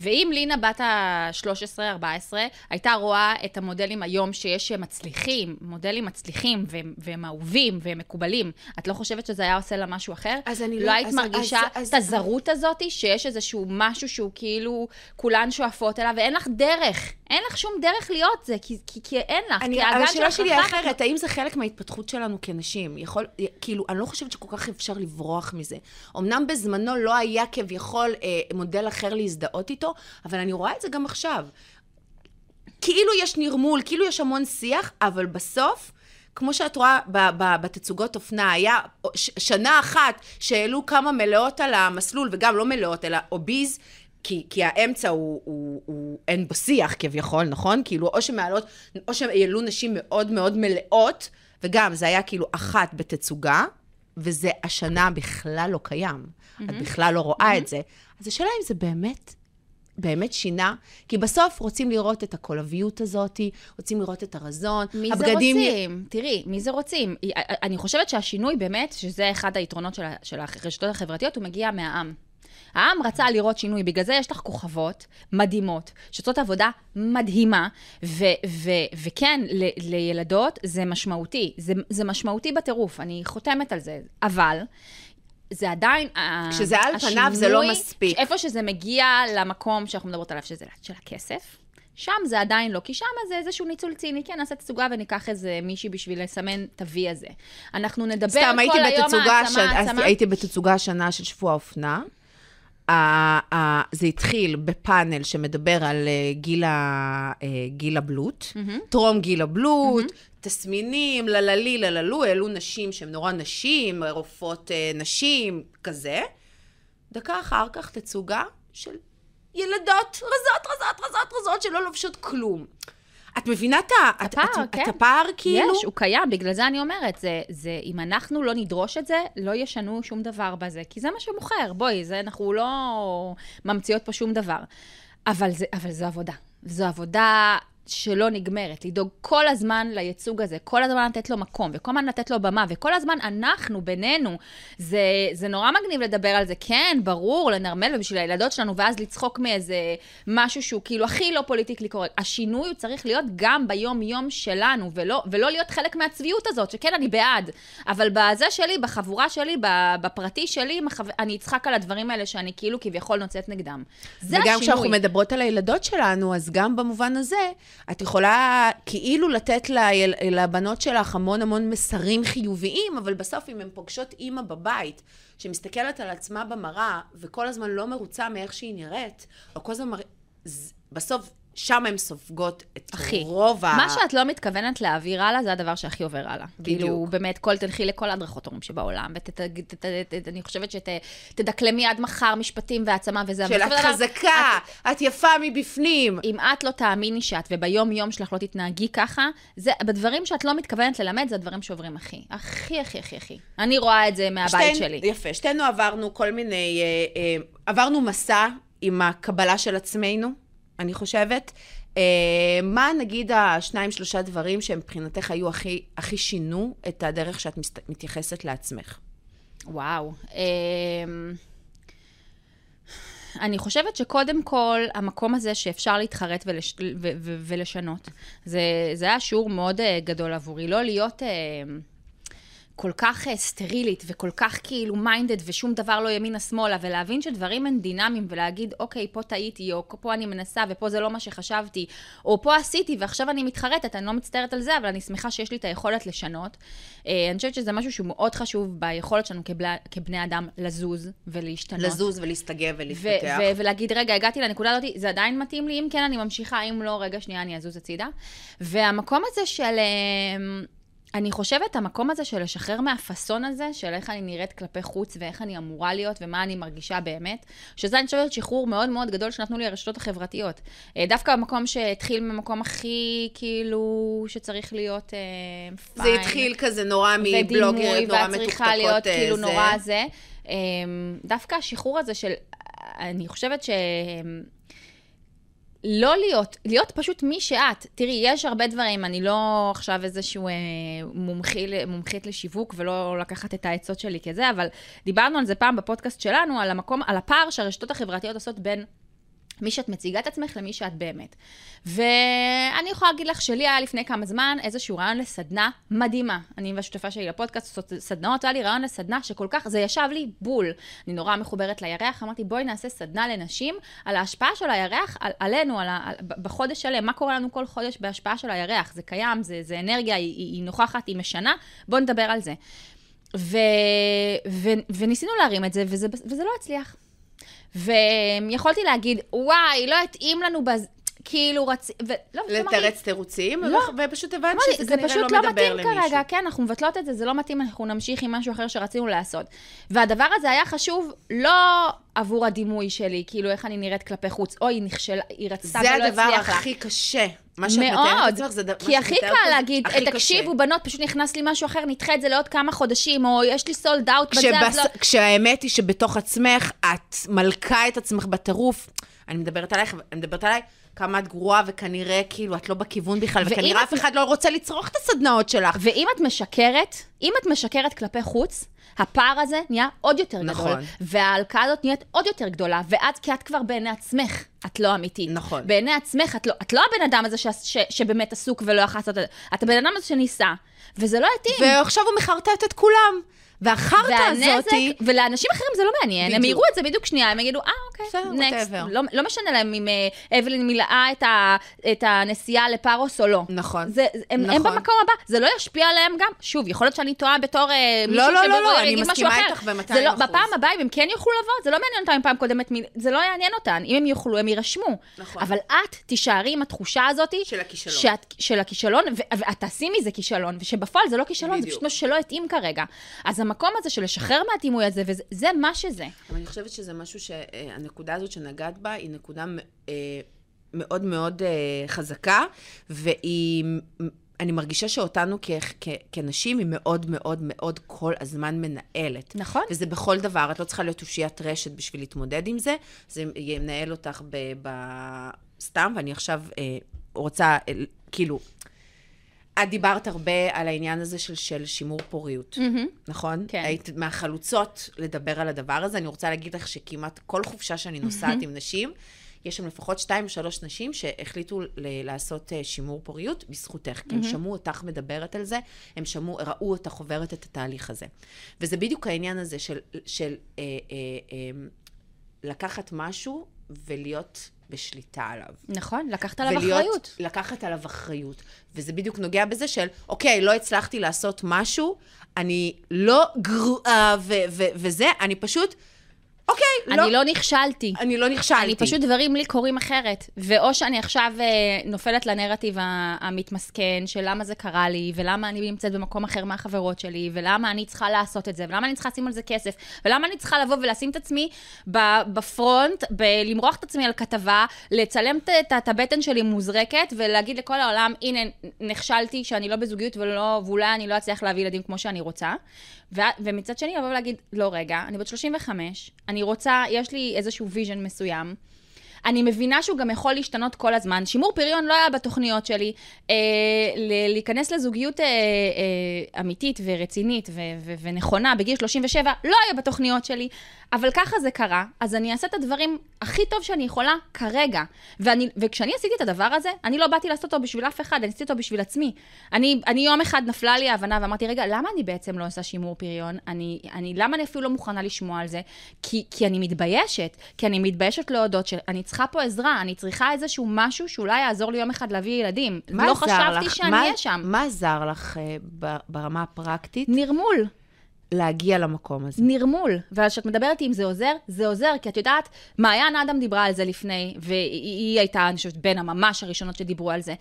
ואם לינה בת ה-13-14 הייתה רואה את המודלים היום שיש מצליחים, מודלים מצליחים והם, והם אהובים והם מקובלים, את לא חושבת שזה היה עושה לה משהו אחר? אז אני לא לא- היית אז- מרגישה אז- את הזרות הזאת, שיש איזשהו משהו שהוא כאילו כולן שואפות אליו, ואין לך דרך, אין לך שום דרך להיות זה, כי, כי, כי אין לך, אני, כי אבל השאלה שלי היא. אחרת, האם זה חלק מההתפתחות שלנו כנשים? יכול, כאילו, אני לא חושבת שכל כך אפשר לברוח מזה. אמנם בזמנו לא היה כביכול אה, מודל אחר להזדהות איתו, אבל אני רואה את זה גם עכשיו. כאילו יש נרמול, כאילו יש המון שיח, אבל בסוף, כמו שאת רואה בתצוגות אופנה, היה שנה אחת שהעלו כמה מלאות על המסלול, וגם לא מלאות, אלא אוביז, כי, כי האמצע הוא, הוא, הוא, אין בו שיח כביכול, נכון? כאילו, או שמעלות, או שהעלו נשים מאוד מאוד מלאות, וגם זה היה כאילו אחת בתצוגה, וזה השנה בכלל לא קיים. Mm-hmm. את בכלל לא רואה mm-hmm. את זה. אז השאלה אם זה באמת באמת שינה, כי בסוף רוצים לראות את הקולביות הזאת, רוצים לראות את הרזון. מי זה רוצים? תראי, מי זה רוצים? אני חושבת שהשינוי באמת, שזה אחד היתרונות של, של הרשתות החברתיות, הוא מגיע מהעם. העם רצה לראות שינוי, בגלל זה יש לך כוכבות מדהימות, שעושות עבודה מדהימה, ו- ו- וכן, ל- לילדות זה משמעותי, זה, זה משמעותי בטירוף, אני חותמת על זה, אבל... זה עדיין, כשזה על פניו זה לא מספיק. איפה שזה מגיע למקום שאנחנו מדברות עליו, שזה של הכסף, שם זה עדיין לא, כי שם זה איזשהו ניצול ציני, כן, נעשה תצוגה וניקח איזה מישהי בשביל לסמן את ה-V הזה. אנחנו נדבר סתם, כל היום העצמה, השנה- העצמה. הייתי בתצוגה השנה של שבוע האופנה. זה התחיל בפאנל שמדבר על אה, גיל ה- אה, גיל הבלוט, טרום גיל הבלוט, תסמינים, לללי, לללו, העלו נשים שהן נורא נשים, רופאות אה, נשים, כזה. דקה אחר כך תצוגה של ילדות רזות, רזות, רזות, רזות, שלא לובשות כלום. את מבינה את- הפער, את- כן. את הפער, כאילו? יש, הוא קיים, בגלל זה אני אומרת, זה, זה, אם אנחנו לא נדרוש את זה, לא ישנו שום דבר בזה, כי זה מה שמוכר, בואי, זה, אנחנו לא ממציאות פה שום דבר. אבל, זה, אבל זו עבודה. זו עבודה שלא נגמרת, לדאוג כל הזמן לייצוג הזה, כל הזמן לתת לו מקום, וכל הזמן לתת לו במה, וכל הזמן אנחנו, בינינו, זה, זה נורא מגניב לדבר על זה, כן, ברור, לנרמל ובשביל הילדות שלנו, ואז לצחוק מאיזה משהו שהוא כאילו הכי לא פוליטיקלי קורקט. השינוי הוא צריך להיות גם ביום-יום שלנו, ולא, ולא להיות חלק מהצביעות הזאת, שכן, אני בעד, אבל בזה שלי, בחבורה שלי, בפרטי שלי. אני אצחק על הדברים האלה שאני כאילו כביכול נוצאת נגדם. זה וגם השינוי. כשאנחנו מדברות על הילדות שלנו, אז גם במובן הזה, את יכולה כאילו לתת לבנות שלך המון המון מסרים חיוביים, אבל בסוף אם הן פוגשות אימא בבית, שמסתכלת על עצמה במראה, וכל הזמן לא מרוצה מאיך שהיא נראית, או כל הזמן... מר... ז- בסוף, שם הן סופגות את הכי. רוב ה... מה שאת לא מתכוונת להעביר הלאה, זה הדבר שהכי עובר הלאה. בדיוק. כאילו, באמת, כל, תלכי לכל ההדרכות הורים שבעולם, ואני חושבת שתדקלמי עד מחר משפטים והעצמה וזה. של את חזקה, את יפה מבפנים. אם את לא תאמיני שאת, וביום-יום שלך לא תתנהגי ככה, זה, בדברים שאת לא מתכוונת ללמד, זה הדברים שעוברים הכי. הכי, הכי, הכי, הכי. אני רואה את זה מהבית שתינו- שלי. יפה, שתינו עברנו כל מיני, אה, אה, עברנו מסע עם הקבלה של עצמנו, אני חושבת. אה, מה נגיד השניים, שלושה דברים שמבחינתך היו הכי, הכי שינו את הדרך שאת מסת, מתייחסת לעצמך? וואו. אמ, אני חושבת שקודם כל, המקום הזה שאפשר להתחרט ולש... ו- ו- ולשנות, זה, זה היה שיעור מאוד אה, גדול עבורי. לא להיות אה, כל כך אה, סטרילית וכל כך כאילו מיינדד ושום דבר לא ימינה-שמאלה, ולהבין שדברים הם דינמיים ולהגיד, אוקיי, פה טעיתי, או פה אני מנסה ופה זה לא מה שחשבתי, או פה עשיתי ועכשיו אני מתחרטת, אני לא מצטערת על זה, אבל אני שמחה שיש לי את היכולת לשנות. אה, אני חושבת שזה משהו שהוא מאוד חשוב ביכולת שלנו כבני, כבני אדם לזוז ולהשתנות. לזוז ולהסתגב ו- ולהתפתח. ו- ולהגיד, רגע, הגעתי לנקודה הזאת, זה עדיין מתאים לי? אם כן, אני ממשיכה, אם לא, רגע, שנייה, אני אזוז הצידה. והמקום הזה של... אני חושבת, המקום הזה של לשחרר מהפאסון הזה, של איך אני נראית כלפי חוץ ואיך אני אמורה להיות ומה אני מרגישה באמת, שזה אני חושבת שחרור מאוד מאוד גדול שנתנו לי הרשתות החברתיות. אה, דווקא במקום שהתחיל ממקום הכי, כאילו, שצריך להיות אה, זה פיין. התחיל כזה נורא מבלוגרית, ודימוי, נורא ואת מתוקתקות. צריכה להיות אה, כאילו זה. נורא זה. אמ, דווקא השחרור הזה של, אני חושבת ש... לא להיות, להיות פשוט מי שאת. תראי, יש הרבה דברים, אני לא עכשיו איזשהו אה, מומחי, מומחית לשיווק ולא לקחת את העצות שלי כזה, אבל דיברנו על זה פעם בפודקאסט שלנו, על המקום, על הפער שהרשתות החברתיות עושות בין מי שאת מציגה את עצמך למי שאת באמת. ואני יכולה להגיד לך שלי היה לפני כמה זמן איזשהו רעיון לסדנה מדהימה. אני והשותפה שלי לפודקאסט סדנאות, היה לי רעיון לסדנה שכל כך, זה ישב לי בול. אני נורא מחוברת לירח, אמרתי בואי נעשה סדנה לנשים על ההשפעה של הירח על, עלינו, על על, בחודש שלם, מה קורה לנו כל חודש בהשפעה של הירח. זה קיים, זה, זה אנרגיה, היא, היא נוכחת, היא משנה, בואו נדבר על זה. ו, ו, וניסינו להרים את זה, וזה, וזה לא הצליח. ויכולתי להגיד, וואי, לא התאים לנו בז... כאילו רצ... ולא, לתרץ תירוצים, לא. ופשוט הבנת שזה זה כנראה פשוט לא לא מדבר מתאים למישהו. כרגע, כן, אנחנו מבטלות את זה, זה לא מתאים, אנחנו נמשיך עם משהו אחר שרצינו לעשות. והדבר הזה היה חשוב לא עבור הדימוי שלי, כאילו איך אני נראית כלפי חוץ, אוי, היא נכשלה, היא רצתה זה ולא הדבר הצליח לה. הכי קשה. מה שאת מתארת לעצמך, זה ד- מה כי הכי קל זה להגיד. תקשיבו, בנות, פשוט נכנס לי משהו אחר, נדחה את זה לעוד כמה חודשים, או יש לי סולד אאוט בזה. אז לא... כשהאמת היא שבתוך עצמך, את מלכה את עצמך בטירוף. אני מדברת עלייך, אני מדברת עליי, כמה את גרועה, וכנראה כאילו את לא בכיוון בכלל, וכנראה אף אחד לא רוצה לצרוך את הסדנאות שלך. ואם את משקרת, אם את משקרת כלפי חוץ, הפער הזה נהיה עוד יותר נכון. גדול. וההלקאה הזאת נהיית עוד יותר גדולה, ואת, כי את כבר בעיני עצמך, את לא אמיתית. נכון. בעיני עצמך, את לא, את לא הבן אדם הזה ש, ש, שבאמת עסוק ולא יכול לעשות את זה. את הבן אדם הזה שניסה, וזה לא התאים. ועכשיו הוא מחרטט את כולם. והחרטא הזאתי... ולאנשים אחרים זה לא מעניין, הם בדיוק. יראו את זה בדיוק שנייה, הם יגידו, אה, אוקיי, נקסט. לא, לא משנה להם אם אה, אבלין מילאה את, ה, את הנסיעה לפארוס או לא. נכון. זה, הם, נכון. הם במקום הבא, זה לא ישפיע עליהם גם. שוב, יכול להיות שאני טועה בתור אה, מישהי לא, לא, שבוא לא, אני יגיד משהו מסכימה אחר. איתך ב-200%. זה לא, בפעם הבאה, אם הם כן יוכלו לבוא, זה לא מעניין אותם אם פעם קודמת, זה לא יעניין אותן. אם הם יוכלו, הם יירשמו. נכון. אבל את תישארי עם התחושה הזאת, של הכישלון. שאת, של הכישלון, ואת תעשי מזה כישלון, ושבפועל זה לא כישלון, זה בדיוק. פשוט משהו שלא התאים כרגע. אז המקום הזה של לשחרר מהדימוי הזה, וזה זה מה שזה. אבל אני חושבת שזה משהו שהנקודה הזאת שנגעת בה היא נקודה אה, מאוד מאוד אה, חזקה, והיא... אני מרגישה שאותנו כ- כ- כנשים היא מאוד מאוד מאוד כל הזמן מנהלת. נכון. וזה בכל דבר, את לא צריכה להיות אושיית רשת בשביל להתמודד עם זה, זה ינהל אותך ב... ב... סתם, ואני עכשיו אה, רוצה, אה, כאילו, את דיברת הרבה על העניין הזה של, של שימור פוריות, נכון? כן. היית מהחלוצות לדבר על הדבר הזה. אני רוצה להגיד לך שכמעט כל חופשה שאני נוסעת עם נשים, יש שם לפחות שתיים או שלוש נשים שהחליטו ל- לעשות אה, שימור פוריות בזכותך, כי הם שמעו אותך מדברת על זה, הם שמעו, ראו אותך עוברת את התהליך הזה. וזה בדיוק העניין הזה של, של אה, אה, אה, לקחת משהו ולהיות בשליטה עליו. נכון, לקחת עליו ולהיות- אחריות. לקחת עליו אחריות. וזה בדיוק נוגע בזה של, אוקיי, לא הצלחתי לעשות משהו, אני לא גרועה וזה, אני פשוט, אוקיי, לא, אני לא נכשלתי. אני לא נכשלתי. אני פשוט, דברים לי קורים אחרת. ואו שאני עכשיו אה, נופלת לנרטיב המתמסכן של למה זה קרה לי, ולמה אני נמצאת במקום אחר מהחברות שלי, ולמה אני צריכה לעשות את זה, ולמה אני צריכה לשים על זה כסף, ולמה אני צריכה לבוא ולשים את עצמי ב front, למרוח את עצמי על כתבה, לצלם את הבטן שלי מוזרקת, ולהגיד לכל העולם, הנה, נכשלתי שאני לא בזוגיות ולא, ואולי אני לא אצליח להביא ילדים כמו שאני רוצה. ו- ומצד שני, לבוא ולהגיד, לא, רגע, אני בת 35, אני רוצה, יש לי איזשהו vision מסוים. אני מבינה שהוא גם יכול להשתנות כל הזמן. שימור פריון לא היה בתוכניות שלי. אה, ל- להיכנס לזוגיות אה, אה, אמיתית ורצינית ו- ו- ונכונה בגיל 37 לא היה בתוכניות שלי, אבל ככה זה קרה, אז אני אעשה את הדברים הכי טוב שאני יכולה כרגע. ואני, וכשאני עשיתי את הדבר הזה, אני לא באתי לעשות אותו בשביל אף אחד, אני עשיתי אותו בשביל עצמי. אני, אני יום אחד נפלה לי ההבנה ואמרתי, רגע, למה אני בעצם לא עושה שימור פריון? אני, אני, למה אני אפילו לא מוכנה לשמוע על זה? כי, כי אני מתביישת, כי אני מתביישת להודות שאני צריכה פה עזרה, אני צריכה איזשהו משהו שאולי יעזור לי יום אחד להביא ילדים. לא חשבתי לך? שאני אהיה שם. מה עזר לך ב- ברמה הפרקטית נרמול. להגיע למקום הזה? נרמול. וכשאת מדברת אם זה עוזר, זה עוזר, כי את יודעת, מעיין אדם דיברה על זה לפני, והיא היא הייתה, אני חושבת, בין הממש הראשונות שדיברו על זה.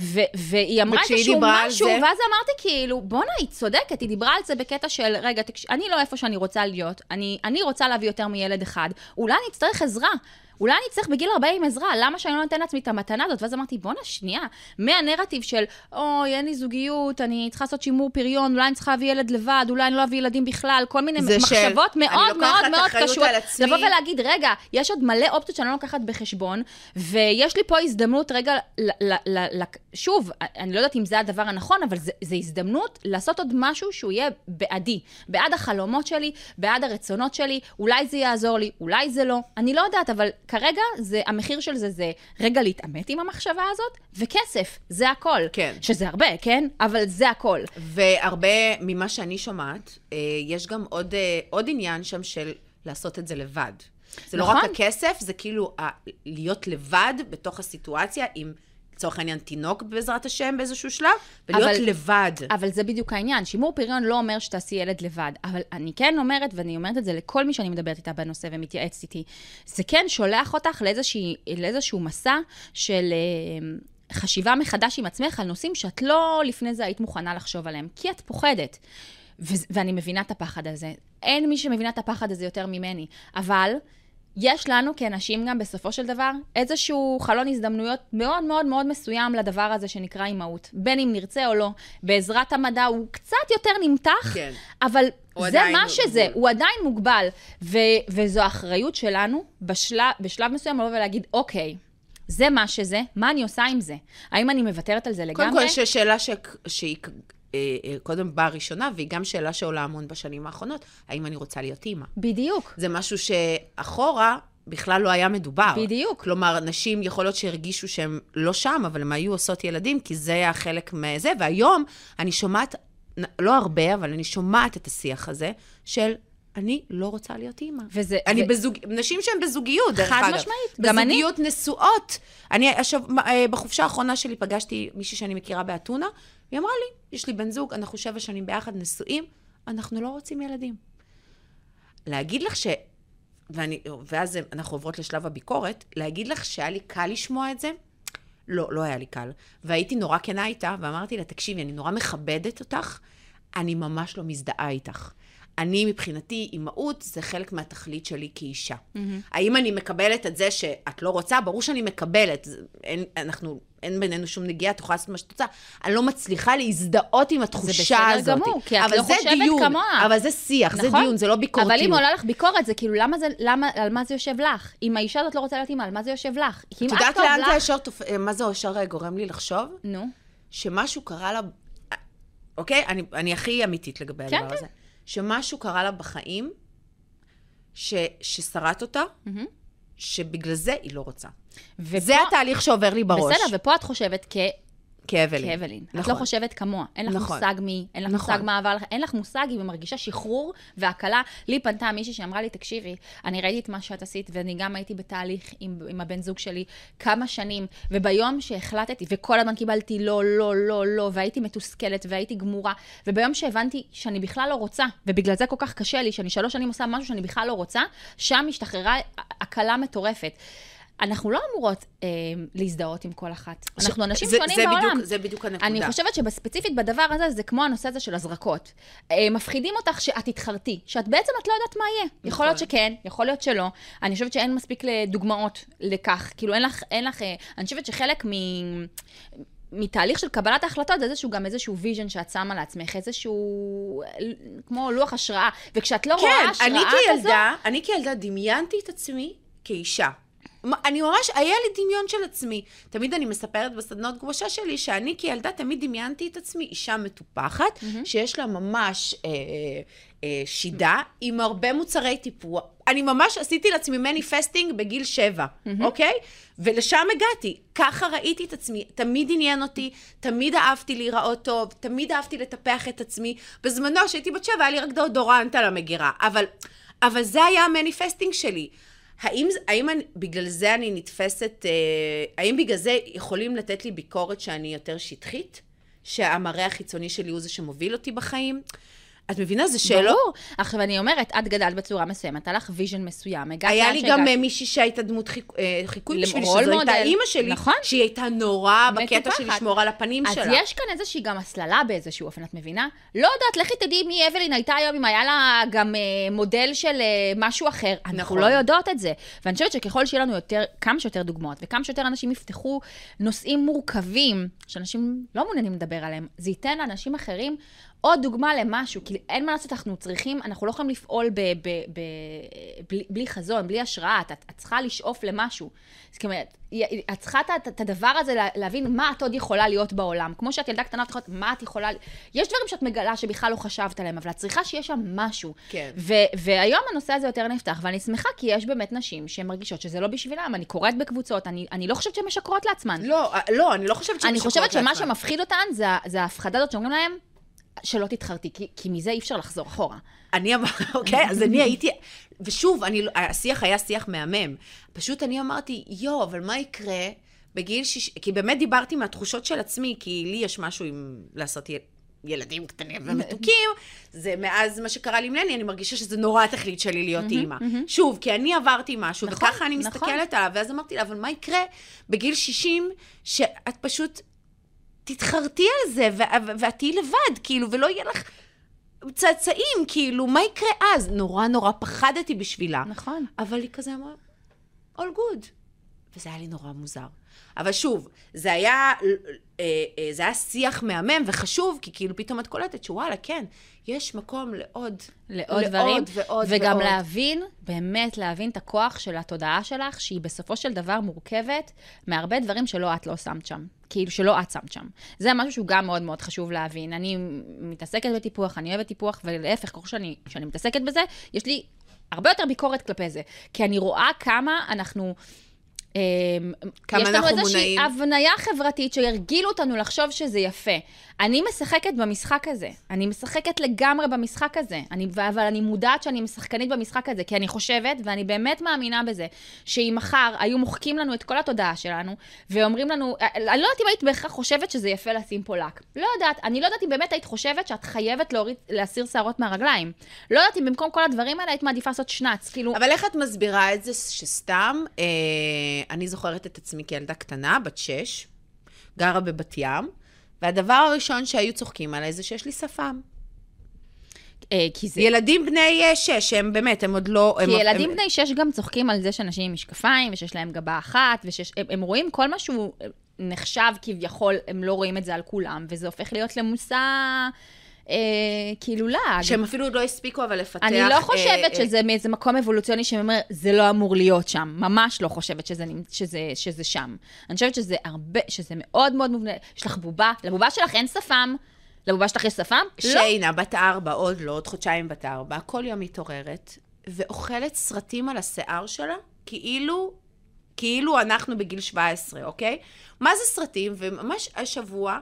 ו- והיא אמרה איזשהו משהו, זה- ואז אמרתי כאילו, בואנה, היא צודקת, היא דיברה על זה בקטע של, רגע, תקש... אני לא איפה שאני רוצה להיות, אני, אני רוצה להביא יותר מילד אחד, אולי אני אצטרך עזרה. אולי אני אצטרך בגיל 40 עזרה, למה שאני לא נותן לעצמי את המתנה הזאת? ואז אמרתי, בואנה, שנייה, מהנרטיב של, אוי, אין לי זוגיות, אני צריכה לעשות שימור פריון, אולי אני צריכה להביא ילד לבד, אולי אני לא אביא ילדים בכלל, כל מיני של, מחשבות אני מאוד מאוד מאוד קשות. לבוא ולהגיד, רגע, יש עוד מלא אופציות שאני לא לוקחת בחשבון, ויש לי פה הזדמנות רגע, ל- ל- ל- ל- שוב, אני לא יודעת אם זה הדבר הנכון, אבל זה הזדמנות לעשות עוד משהו שהוא יהיה בעדי, בעד החלומות שלי, בעד הרצונות שלי, אולי זה יעזור לי, אולי זה לא, אני לא יודעת, אבל כרגע זה, המחיר של זה זה רגע להתעמת עם המחשבה הזאת, וכסף, זה הכל. כן. שזה הרבה, כן? אבל זה הכל. והרבה ממה שאני שומעת, אה, יש גם עוד, אה, עוד עניין שם של לעשות את זה לבד. זה לא נכון. רק הכסף, זה כאילו ה- להיות לבד בתוך הסיטואציה עם, לצורך העניין, תינוק בעזרת השם באיזשהו שלב, ולהיות אבל- לבד. אבל זה בדיוק העניין. שימור פריון לא אומר שתעשי ילד לבד. אבל אני כן אומרת, ואני אומרת את זה לכל מי שאני מדברת איתה בנושא ומתייעצת איתי, זה כן שולח אותך לאיזושהי, לאיזשהו מסע של אה, חשיבה מחדש עם עצמך על נושאים שאת לא לפני זה היית מוכנה לחשוב עליהם, כי את פוחדת. ו- ואני מבינה את הפחד הזה. אין מי שמבינה את הפחד הזה יותר ממני. אבל יש לנו כאנשים גם בסופו של דבר איזשהו חלון הזדמנויות מאוד מאוד מאוד מסוים לדבר הזה שנקרא אימהות. בין אם נרצה או לא, בעזרת המדע הוא קצת יותר נמתח, כן. אבל זה מה שזה, מוגבל. הוא עדיין מוגבל. ו- וזו אחריות שלנו בשלב, בשלב מסוים לבוא ולהגיד, אוקיי, זה מה שזה, מה אני עושה עם זה? האם אני מוותרת על זה לגמרי? קודם כל, יש שאלה ש... שהיא קודם באה ראשונה, והיא גם שאלה שעולה המון בשנים האחרונות, האם אני רוצה להיות אימא? בדיוק. זה משהו שאחורה בכלל לא היה מדובר. בדיוק. כלומר, נשים יכול להיות שהרגישו שהן לא שם, אבל הן היו עושות ילדים, כי זה היה חלק מזה. והיום אני שומעת, לא הרבה, אבל אני שומעת את השיח הזה של... אני לא רוצה להיות אימא. וזה- אני ו- בזוג... נשים שהן בזוגיות, דרך חד אגב. משמעית, גם אני. בזוגיות נשואות. אני, עכשיו, אה, בחופשה האחרונה שלי פגשתי מישהי שאני מכירה באתונה, היא אמרה לי, יש לי בן זוג, אנחנו שבע שנים ביחד, נשואים, אנחנו לא רוצים ילדים. להגיד לך ש... ואני, ואז אנחנו עוברות לשלב הביקורת, להגיד לך שהיה לי קל לשמוע את זה? לא, לא היה לי קל. והייתי נורא כנה איתה, ואמרתי לה, תקשיבי, אני נורא מכבדת אותך, אני ממש לא מזדהה איתך. אני, מבחינתי, אימהות זה חלק מהתכלית שלי כאישה. Mm-hmm. האם אני מקבלת את זה שאת לא רוצה? ברור שאני מקבלת. זה- אין, אנחנו, אין בינינו שום נגיעה, את יכולה לעשות מה שאת רוצה. אני לא מצליחה להזדהות עם התחושה בסדר הזאת. גמור, כי את לא זה חושבת דיון, כמוה. אבל זה שיח, זה נכון? דיון, זה לא ביקורתיות. אבל אם עולה לך ביקורת, זה כאילו, למה זה, למה, על מה זה יושב לך? אם האישה הזאת לא רוצה להיות אימא, על מה זה יושב לך? את יודעת טוב לאן זה ישר, תופ... מה זה ישר גורם לי לחשוב? נו, שמשהו קרה לה, אוקיי? אני, אני הכי אמיתית לגבי כן, הדבר כן. הזה. שמשהו קרה לה בחיים, ש, ששרט אותה, שבגלל זה היא לא רוצה. ופה- זה התהליך שעובר לי בראש. בסדר, ופה את חושבת כאבלין. כאבלין. את נכון. לא חושבת כמוה. אין לך נכון. מושג מי, אין לך נכון. מושג מה עבר לך, אין לך מושג אם היא מרגישה שחרור והקלה. לי פנתה מישהי שאמרה לי, תקשיבי, אני ראיתי את מה שאת עשית, ואני גם הייתי בתהליך עם, עם הבן זוג שלי כמה שנים, וביום שהחלטתי, וכל הזמן קיבלתי לא, לא, לא, לא, והייתי מתוסכלת, והייתי גמורה, וביום שהבנתי שאני בכלל לא רוצה, ובגלל זה כל כך קשה לי, שאני שלוש שנים עושה משהו שאני בכלל לא רוצה, שם השתחררה הקלה מטורפת. אנחנו לא אמורות אה, להזדהות עם כל אחת. אנחנו אנשים זה- שונים זה בעולם. בדיוק- זה בדיוק הנקודה. אני חושבת שבספציפית בדבר הזה, זה כמו הנושא הזה של הזרקות. אה, מפחידים אותך שאת תתחרטי, שאת בעצם את לא יודעת מה יהיה. יכול להיות שכן, יכול להיות שלא. אני חושבת שאין מספיק דוגמאות לכך. כאילו, אין לך, אין לך, אה, אני חושבת שחלק מ... מתהליך של קבלת ההחלטות, זה איזשהו, גם איזשהו vision שאת שמה לעצמך, איזשהו, אה, כמו לוח השראה. וכשאת לא רואה כן, השראה אני כזו... כילדה, אני כילדה דמיינתי את עצמי כאישה. אני ממש, היה לי דמיון של עצמי. תמיד אני מספרת בסדנות גרושה שלי, שאני כילדה תמיד דמיינתי את עצמי אישה מטופחת, שיש לה ממש אה, אה, שידה, עם הרבה מוצרי טיפוח. אני ממש עשיתי לעצמי manifesting בגיל שבע, אוקיי? ולשם הגעתי. ככה ראיתי את עצמי. תמיד עניין אותי, תמיד אהבתי להיראות טוב, תמיד אהבתי לטפח את עצמי. בזמנו, כשהייתי בת שבע, היה לי רק דאודורנט על המגירה. אבל, אבל זה היה ה manifesting שלי. האם, האם אני, בגלל זה אני נתפסת, אה, האם בגלל זה יכולים לתת לי ביקורת שאני יותר שטחית? שהמראה החיצוני שלי הוא זה שמוביל אותי בחיים? את מבינה? זה שאלות. ברור. עכשיו, אני אומרת, את גדלת בצורה מסוימת, היה לך vision מסוים, הגעת היה לי. גם אה, מישהי שהייתה דמות חיק- אה, חיקוי בשבילי, שזו הייתה מודל. אימא שלי, נכון. שהיא הייתה נורא בקטע של. לשמור על הפנים אז שלה. יש כאן איזושהי גם הסללה באיזשהו אופן, את מבינה? לא יודעת, לכי תדעי מי אבלין הייתה היום, אם היה לה גם אה, מודל של אה, משהו אחר. אנחנו נכון. לא יודעות את זה. ואני חושבת שככל שיהיה לנו יותר, כמה שיותר דוגמאות, וכמה שיותר אנשים יפתחו נושאים מורכבים, שאנשים לא מעוניינים לדבר עליהם, זה ייתן לאנשים אחרים עוד דוגמה למשהו, כי אין מה לעשות, אנחנו צריכים, אנחנו לא יכולים לפעול ב, ב, ב, בלי, בלי חזון, בלי השראה, את, את צריכה לשאוף למשהו. זאת אומרת, את צריכה את, את הדבר הזה להבין מה את עוד יכולה להיות בעולם. כמו שאת ילדה קטנה, את יכולה, מה את יכולה... יש דברים שאת מגלה שבכלל לא חשבת עליהם, אבל את צריכה שיהיה שם משהו. כן. ו, והיום הנושא הזה יותר נפתח, ואני שמחה כי יש באמת נשים שהן מרגישות שזה לא בשבילם. אני קוראת בקבוצות, אני, אני לא חושבת שהן משקרות לעצמן. לא, לא, אני לא חושבת שהן משקרות לעצמן. אני חושבת שמה שמפחיד אותן זה, זה ההפחדה הזאת שאומרים להם, שלא תתחרטי, כי, כי מזה אי אפשר לחזור אחורה. אני אמרתי, אוקיי, אז אני הייתי, ושוב, אני, השיח היה שיח מהמם. פשוט אני אמרתי, יואו, אבל מה יקרה בגיל שיש... כי באמת דיברתי מהתחושות של עצמי, כי לי יש משהו עם לעשות יל... ילדים קטנים ומתוקים, זה מאז מה שקרה לי עם לני, אני מרגישה שזה נורא התכלית שלי להיות אימא. שוב, כי אני עברתי משהו, נכון, וככה אני נכון. מסתכלת עליו, ואז אמרתי לה, אבל מה יקרה בגיל 60, שאת פשוט תתחרטי על זה, ואת תהיי לבד, כאילו, ולא יהיה לך צאצאים, כאילו, מה יקרה אז? נורא נורא פחדתי בשבילה. נכון. אבל היא כזה אמרה, all good. וזה היה לי נורא מוזר. אבל שוב, זה היה, זה היה שיח מהמם וחשוב, כי כאילו פתאום את קולטת שוואלה, כן, יש מקום לעוד, לעוד דברים, לעוד ועוד וגם ועוד. להבין, באמת להבין את הכוח של התודעה שלך, שהיא בסופו של דבר מורכבת מהרבה דברים שלא את לא שמת שם. כאילו שלא את שמת שם. זה משהו שהוא גם מאוד מאוד חשוב להבין. אני מתעסקת בטיפוח, אני אוהבת טיפוח, ולהפך, ככל שאני, שאני מתעסקת בזה, יש לי הרבה יותר ביקורת כלפי זה. כי אני רואה כמה אנחנו... אמ, כמה יש לנו אנחנו איזושהי מונעים. הבניה חברתית שהרגילו אותנו לחשוב שזה יפה. אני משחקת במשחק הזה. אני משחקת לגמרי במשחק הזה. אני, אבל אני מודעת שאני משחקנית במשחק הזה, כי אני חושבת, ואני באמת מאמינה בזה, שאם מחר היו מוחקים לנו את כל התודעה שלנו, ואומרים לנו, אני לא יודעת אם היית בהכרח חושבת שזה יפה לשים פה לק. לא יודעת. אני לא יודעת אם באמת היית חושבת שאת חייבת להוריד, להסיר שערות מהרגליים. לא יודעת אם במקום כל הדברים האלה היית מעדיפה לעשות שנץ. כאילו, אבל איך את מסבירה את זה שסתם, אה, אני זוכרת את עצמי כילדה קטנה, בת שש, גרה בבת ים, והדבר הראשון שהיו צוחקים עליי זה שיש לי שפם. אה, כי זה... ילדים בני אה, שש, הם באמת, הם עוד לא... כי הם, ילדים הם, בני שש גם צוחקים על זה שאנשים עם משקפיים, ושיש להם גבה אחת, והם הם רואים כל מה שהוא נחשב כביכול, הם לא רואים את זה על כולם, וזה הופך להיות למושא, אה, כאילו לעג. שהם אפילו עוד לא הספיקו אבל לפתח... אני לא אה, חושבת אה, שזה מאיזה מקום אבולוציוני שאומר, זה לא אמור להיות שם. ממש לא חושבת שזה, שזה, שזה שם. אני חושבת שזה הרבה, שזה מאוד מאוד מובנה. יש לך בובה, לבובה שלך אין שפם. לבובה שלך יש שפם? לא. שיינה, בת ארבע, עוד לא, עוד חודשיים בת ארבע, כל יום מתעוררת, ואוכלת סרטים על השיער שלה, כאילו, כאילו אנחנו בגיל 17, אוקיי? מה זה סרטים? וממש השבוע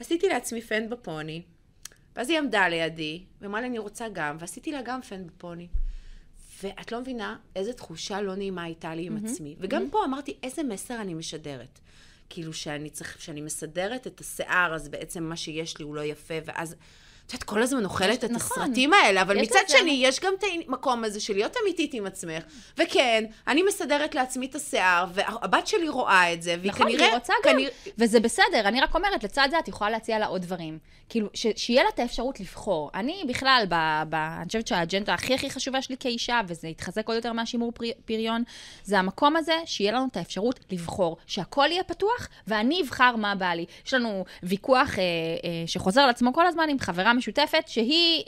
עשיתי לעצמי פן בפוני, ואז היא עמדה לידי, ואמרה לי, אני רוצה גם, ועשיתי לה גם פן בפוני. ואת לא מבינה איזה תחושה לא נעימה הייתה לי עם עצמי. וגם פה אמרתי, איזה מסר אני משדרת. כאילו שאני צריך, שאני מסדרת את השיער, אז בעצם מה שיש לי הוא לא יפה, ואז... את יודעת, כל הזמן אוכלת את נכון. הסרטים האלה, אבל מצד לזה- שני, יש גם את המקום הזה של להיות אמיתית עם עצמך. וכן, אני מסדרת לעצמי את השיער, והבת שלי רואה את זה, והיא נכון, כנראה... היא רוצה גם, כנראה- וזה בסדר, אני רק אומרת, לצד זה את יכולה להציע לה עוד דברים. כאילו, ש- שיהיה לה את האפשרות לבחור. אני בכלל, ב, ב, אני חושבת שהאג'נדה הכי הכי חשובה שלי כאישה, וזה יתחזק עוד יותר מהשימור פרי, פריון, זה המקום הזה שיהיה לנו את האפשרות לבחור, שהכל יהיה פתוח, ואני אבחר מה בא לי. יש לנו ויכוח אה, אה, שחוזר על עצמו כל הזמן עם חברה משותפת, שהיא...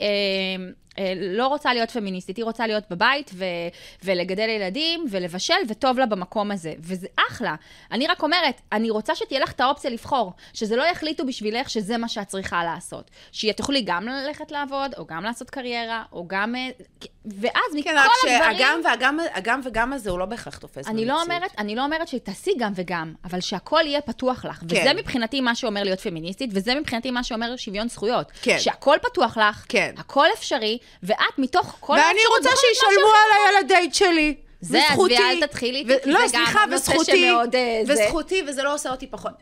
אה, לא רוצה להיות פמיניסטית, היא רוצה להיות בבית ו- ולגדל ילדים ולבשל, וטוב לה במקום הזה. וזה אחלה. אני רק אומרת, אני רוצה שתהיה לך את האופציה לבחור, שזה לא יחליטו בשבילך שזה מה שאת צריכה לעשות. שתוכלי גם ללכת לעבוד, או גם לעשות קריירה, או גם... אה, ואז מכל כן, רק הדברים... שהגם והגם, הגם וגם הזה הוא לא בהכרח תופס אני לא, במציאות. אומרת, אני לא אומרת שתעשי גם וגם, אבל שהכל יהיה פתוח לך. כן. וזה מבחינתי מה שאומר להיות פמיניסטית, וזה מבחינתי מה שאומר שוויון זכויות. כן. שהכל פתוח לך, כן. הכל אפשרי, ואת מתוך כל ואני רוצה שישלמו עליי על הדייט שלי. זה, וזכותי. עזבי, אל תתחילי איתי, כי לא, זה גם סליחה, נושא וזכותי, שמאוד, אה, זה. וזכותי, וזה לא עושה אותי פחות.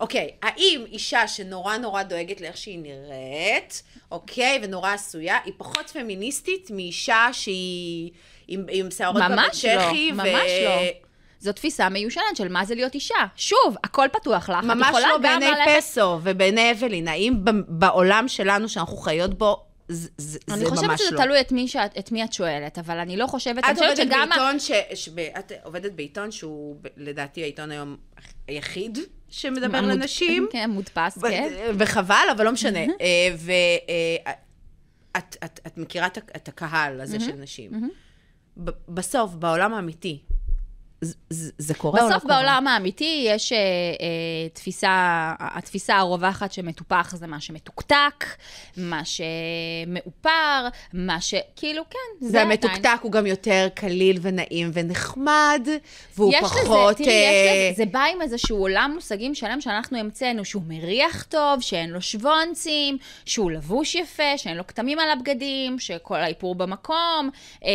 אוקיי, האם אישה שנורא נורא דואגת לאיך שהיא נראית, אוקיי, ונורא עשויה, היא פחות פמיניסטית מאישה שהיא עם, עם שערות בבית ממש לא, צ'כי, ממש לא. זו תפיסה מיושנת של מה זה להיות אישה. שוב, הכל פתוח לך, את ממש לא גם בעיני ללכת... פסו ובעיני אבלין. האם בעולם שלנו, שאנחנו חיות בו, זה, זה אני זה חושבת ממש שזה לא. תלוי את מי, שאת, את מי את שואלת, אבל אני לא חושבת, אני את חושבת שגם... בעיתון, ש... ש... את עובדת בעיתון שהוא לדעתי העיתון היום היחיד שמדבר מוד- לנשים. כן, מודפס, ו- כן. וחבל, אבל לא משנה. ואת את, את מכירה את, הקהל הזה של נשים. בסוף, בעולם האמיתי, זה קורה או לא בסוף קורה? בעולם האמיתי יש אה, אה, תפיסה, התפיסה הרווחת שמטופח זה מה שמתוקתק, מה שמאופר, מה ש... כאילו, כן, זה עדיין. והמתוקתק הוא גם יותר קליל ונעים ונחמד, והוא יש פחות... לזה, תראי, יש אה, לזה, זה בא עם איזשהו עולם מושגים שלם שאנחנו המצאנו, שהוא מריח טוב, שאין לו שוונצים, שהוא לבוש יפה, שאין לו כתמים על הבגדים, שכל האיפור במקום, אה,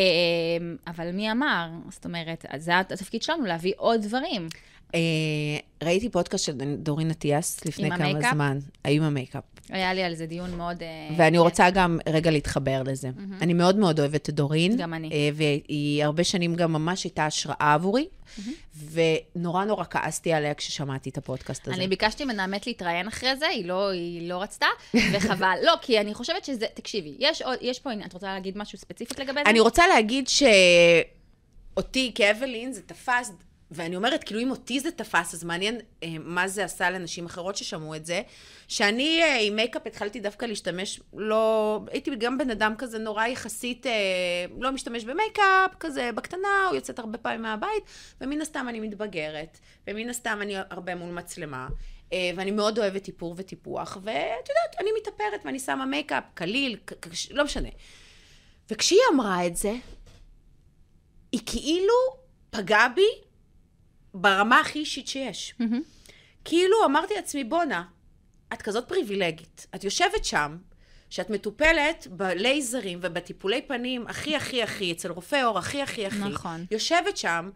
אבל מי אמר? זאת אומרת, זה התפקיד שלנו, להביא עוד דברים. אה, ראיתי פודקאסט של דורין אטיאס לפני כמה המייקאפ? זמן, עם המייקאפ. היה לי על זה דיון מאוד... אה, ואני. רוצה גם רגע להתחבר לזה. אני מאוד מאוד אוהבת את דורין. גם אני. אה, והיא הרבה שנים גם ממש הייתה השראה עבורי, ונורא נורא כעסתי עליה כששמעתי את הפודקאסט הזה. אני ביקשתי ממנה באמת להתראיין אחרי זה, היא לא, היא לא רצתה, וחבל. *laughs* לא, כי אני חושבת שזה, תקשיבי, יש, יש פה את רוצה להגיד משהו ספציפית לגבי זה? אני רוצה להגיד שאותי כאבלין זה תפס, ואני אומרת, כאילו, אם אותי זה תפס, אז מעניין אה, מה זה עשה לנשים אחרות ששמעו את זה. שאני אה, עם מייקאפ התחלתי דווקא להשתמש, לא... הייתי גם בן אדם כזה נורא יחסית, אה, לא משתמש במייקאפ, כזה בקטנה, או יוצאת הרבה פעמים מהבית, ומן הסתם אני מתבגרת, ומן הסתם אני הרבה מול מצלמה. אה, ואני מאוד אוהבת איפור וטיפוח, ואת יודעת, אני מתאפרת ואני שמה מייקאפ קליל, לא משנה. וכשהיא אמרה את זה, היא כאילו פגעה בי ברמה הכי אישית שיש. מהמם. כאילו אמרתי לעצמי, בואנה, את כזאת פריבילגית. את יושבת שם, שאת מטופלת בלייזרים ובטיפולי פנים הכי הכי הכי, אצל רופא עור הכי הכי הכי. נכון. יושבת שם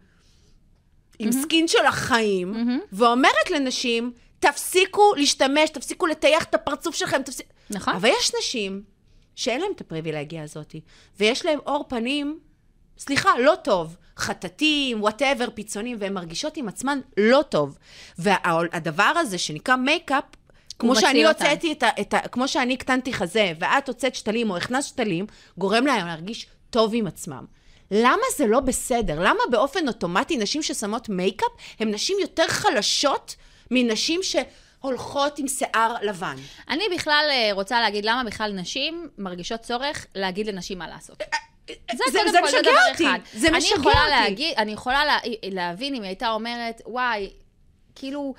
עם סקין של החיים, מהמם. ואומרת לנשים, תפסיקו להשתמש, תפסיקו לטייח את הפרצוף שלכם, תפסיק... נכון. אבל יש נשים שאין להן את הפריבילגיה הזאת, ויש להן עור פנים, סליחה, לא טוב. חטטים, whatever, פיצונים, והן מרגישות עם עצמן לא טוב. והדבר הזה שנקרא מייקאפ, כמו שאני. הוצאתי את ה, את ה... כמו שאני הקטנתי חזה, ואת הוצאת שתלים או הכנסת שתלים, גורם להם להרגיש טוב עם עצמם. למה זה לא בסדר? למה באופן אוטומטי נשים ששמות מייקאפ הן נשים יותר חלשות מנשים שהולכות עם שיער לבן? אני בכלל אה, רוצה להגיד למה בכלל נשים מרגישות צורך להגיד לנשים מה לעשות. זה, זה- קודם זה כל, משגע דבר אותי. אחד. זה אני משגע יכולה אותי. להגיד, אני יכולה לה, להבין אם היא הייתה אומרת, וואי, כאילו,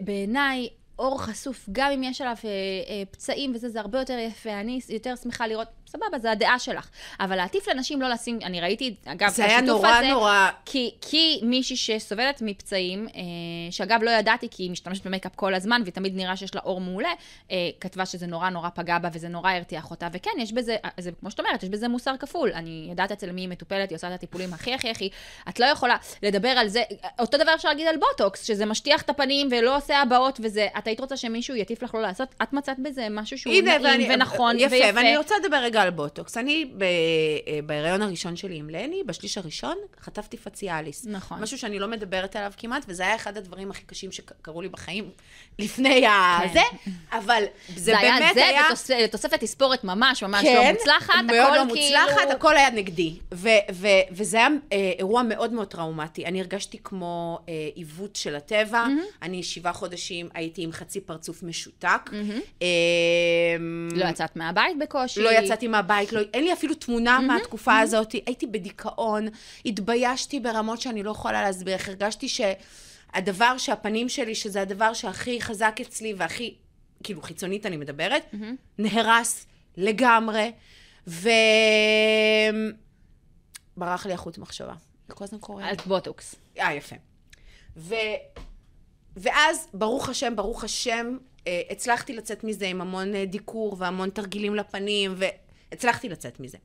בעיניי, אור חשוף, גם אם יש עליו אה, אה, פצעים וזה, זה הרבה יותר יפה, אני יותר שמחה לראות, סבבה, זה הדעה שלך. אבל להטיף לנשים לא לשים, אני ראיתי, אגב, זה היה נורא הזה, נורא... כי, כי מישהי שסובלת מפצעים, אה, שאגב לא ידעתי כי היא משתמשת במייקאפ כל הזמן ותמיד נראה שיש לה אור מעולה, אה, כתבה שזה נורא נורא פגע בה וזה נורא הרתיח אותה, וכן, יש בזה, אה, זה כמו שאת אומרת, יש בזה מוסר כפול. אני יודעת אצל מי היא מטופלת, היא עושה את הטיפולים הכי הכי הכי, את לא יכולה לדבר על זה, אותו דבר אפשר להגיד על בוטוקס, שזה משטיח את הפנים ולא עושה הבעות וזה, את היית רוצה שמישהו יטיף לך לא לעשות, את מצאת בזה משהו שהוא נעים ואני- ונכון יפה, ויפה. ואני רוצה לדבר רגע על בוטוקס. אני, ב- אה, בהיריון הראשון שלי עם לני, בשליש הראשון, חטפתי פציאליס. נכון. משהו שאני לא מדברת עליו כמעט, וזה היה אחד הדברים הכי קשים שקרו לי בחיים לפני הזה, אבל זה, כן. זה היה באמת זה היה... ותוספת תוספת תספורת ממש ממש כן, לא מוצלחת, מאוד הכל לא מוצלחת, כאילו... הכל היה נגדי. ו- ו- וזה היה אה, אירוע מאוד מאוד טראומטי. אני הרגשתי כמו אה, עיוות של הטבע. אני שבעה חודשים הייתי עם חצי פרצוף משותק. אה, לא יצאת מהבית בקושי. לא יצאתי מהבית, לא, אין לי אפילו תמונה מהתקופה הזאת. הייתי בדיכאון, התביישתי ברמות שאני לא יכולה להסביר. איך הרגשתי שהדבר שהפנים שלי, שזה הדבר שהכי חזק אצלי והכי, כאילו חיצונית אני מדברת, נהרס לגמרי, ו... ברח לי החוט מחשבה. זה כל הזמן קורה. על בוטוקס. אה, יפה. ו... ואז, ברוך השם, ברוך השם, אה, הצלחתי לצאת מזה עם המון אה, דיקור והמון תרגילים לפנים, והצלחתי לצאת מזה.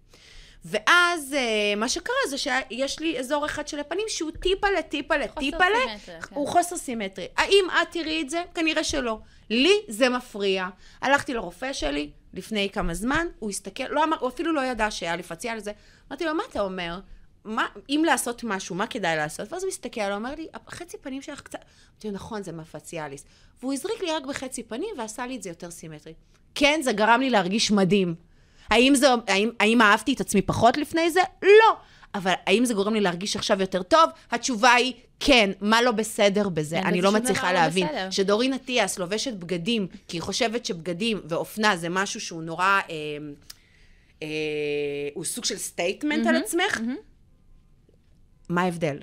ואז אה, מה שקרה זה שיש לי אזור אחד של הפנים שהוא טיפה לטיפה לטיפה ל... סימטריה, כן. הוא חוסר סימטרי. האם את תראי את זה? כנראה שלא. לי זה מפריע. הלכתי לרופא שלי לפני כמה זמן, הוא הסתכל, לא אמר, הוא אפילו לא ידע שהיה לי פציעה לזה. אמרתי לו, מה אתה אומר? מה, אם לעשות משהו, מה כדאי לעשות? ואז הוא מסתכל, הוא אומר לי, החצי פנים שלך קצת... אמרתי לו, נכון, זה מפציאליס. והוא הזריק לי רק בחצי פנים ועשה לי את זה יותר סימטרי. כן, זה גרם לי להרגיש מדהים. האם, זה, האם, האם אהבתי את עצמי פחות לפני זה? לא. אבל האם זה גורם לי להרגיש עכשיו יותר טוב? התשובה היא כן, מה לא בסדר בזה? אין אני לא מצליחה לא להבין. בסדר. שדורין אטיאס לובשת בגדים, כי היא חושבת שבגדים ואופנה זה משהו שהוא נורא... אה, אה, הוא סוג של statement על עצמך, מה ההבדל?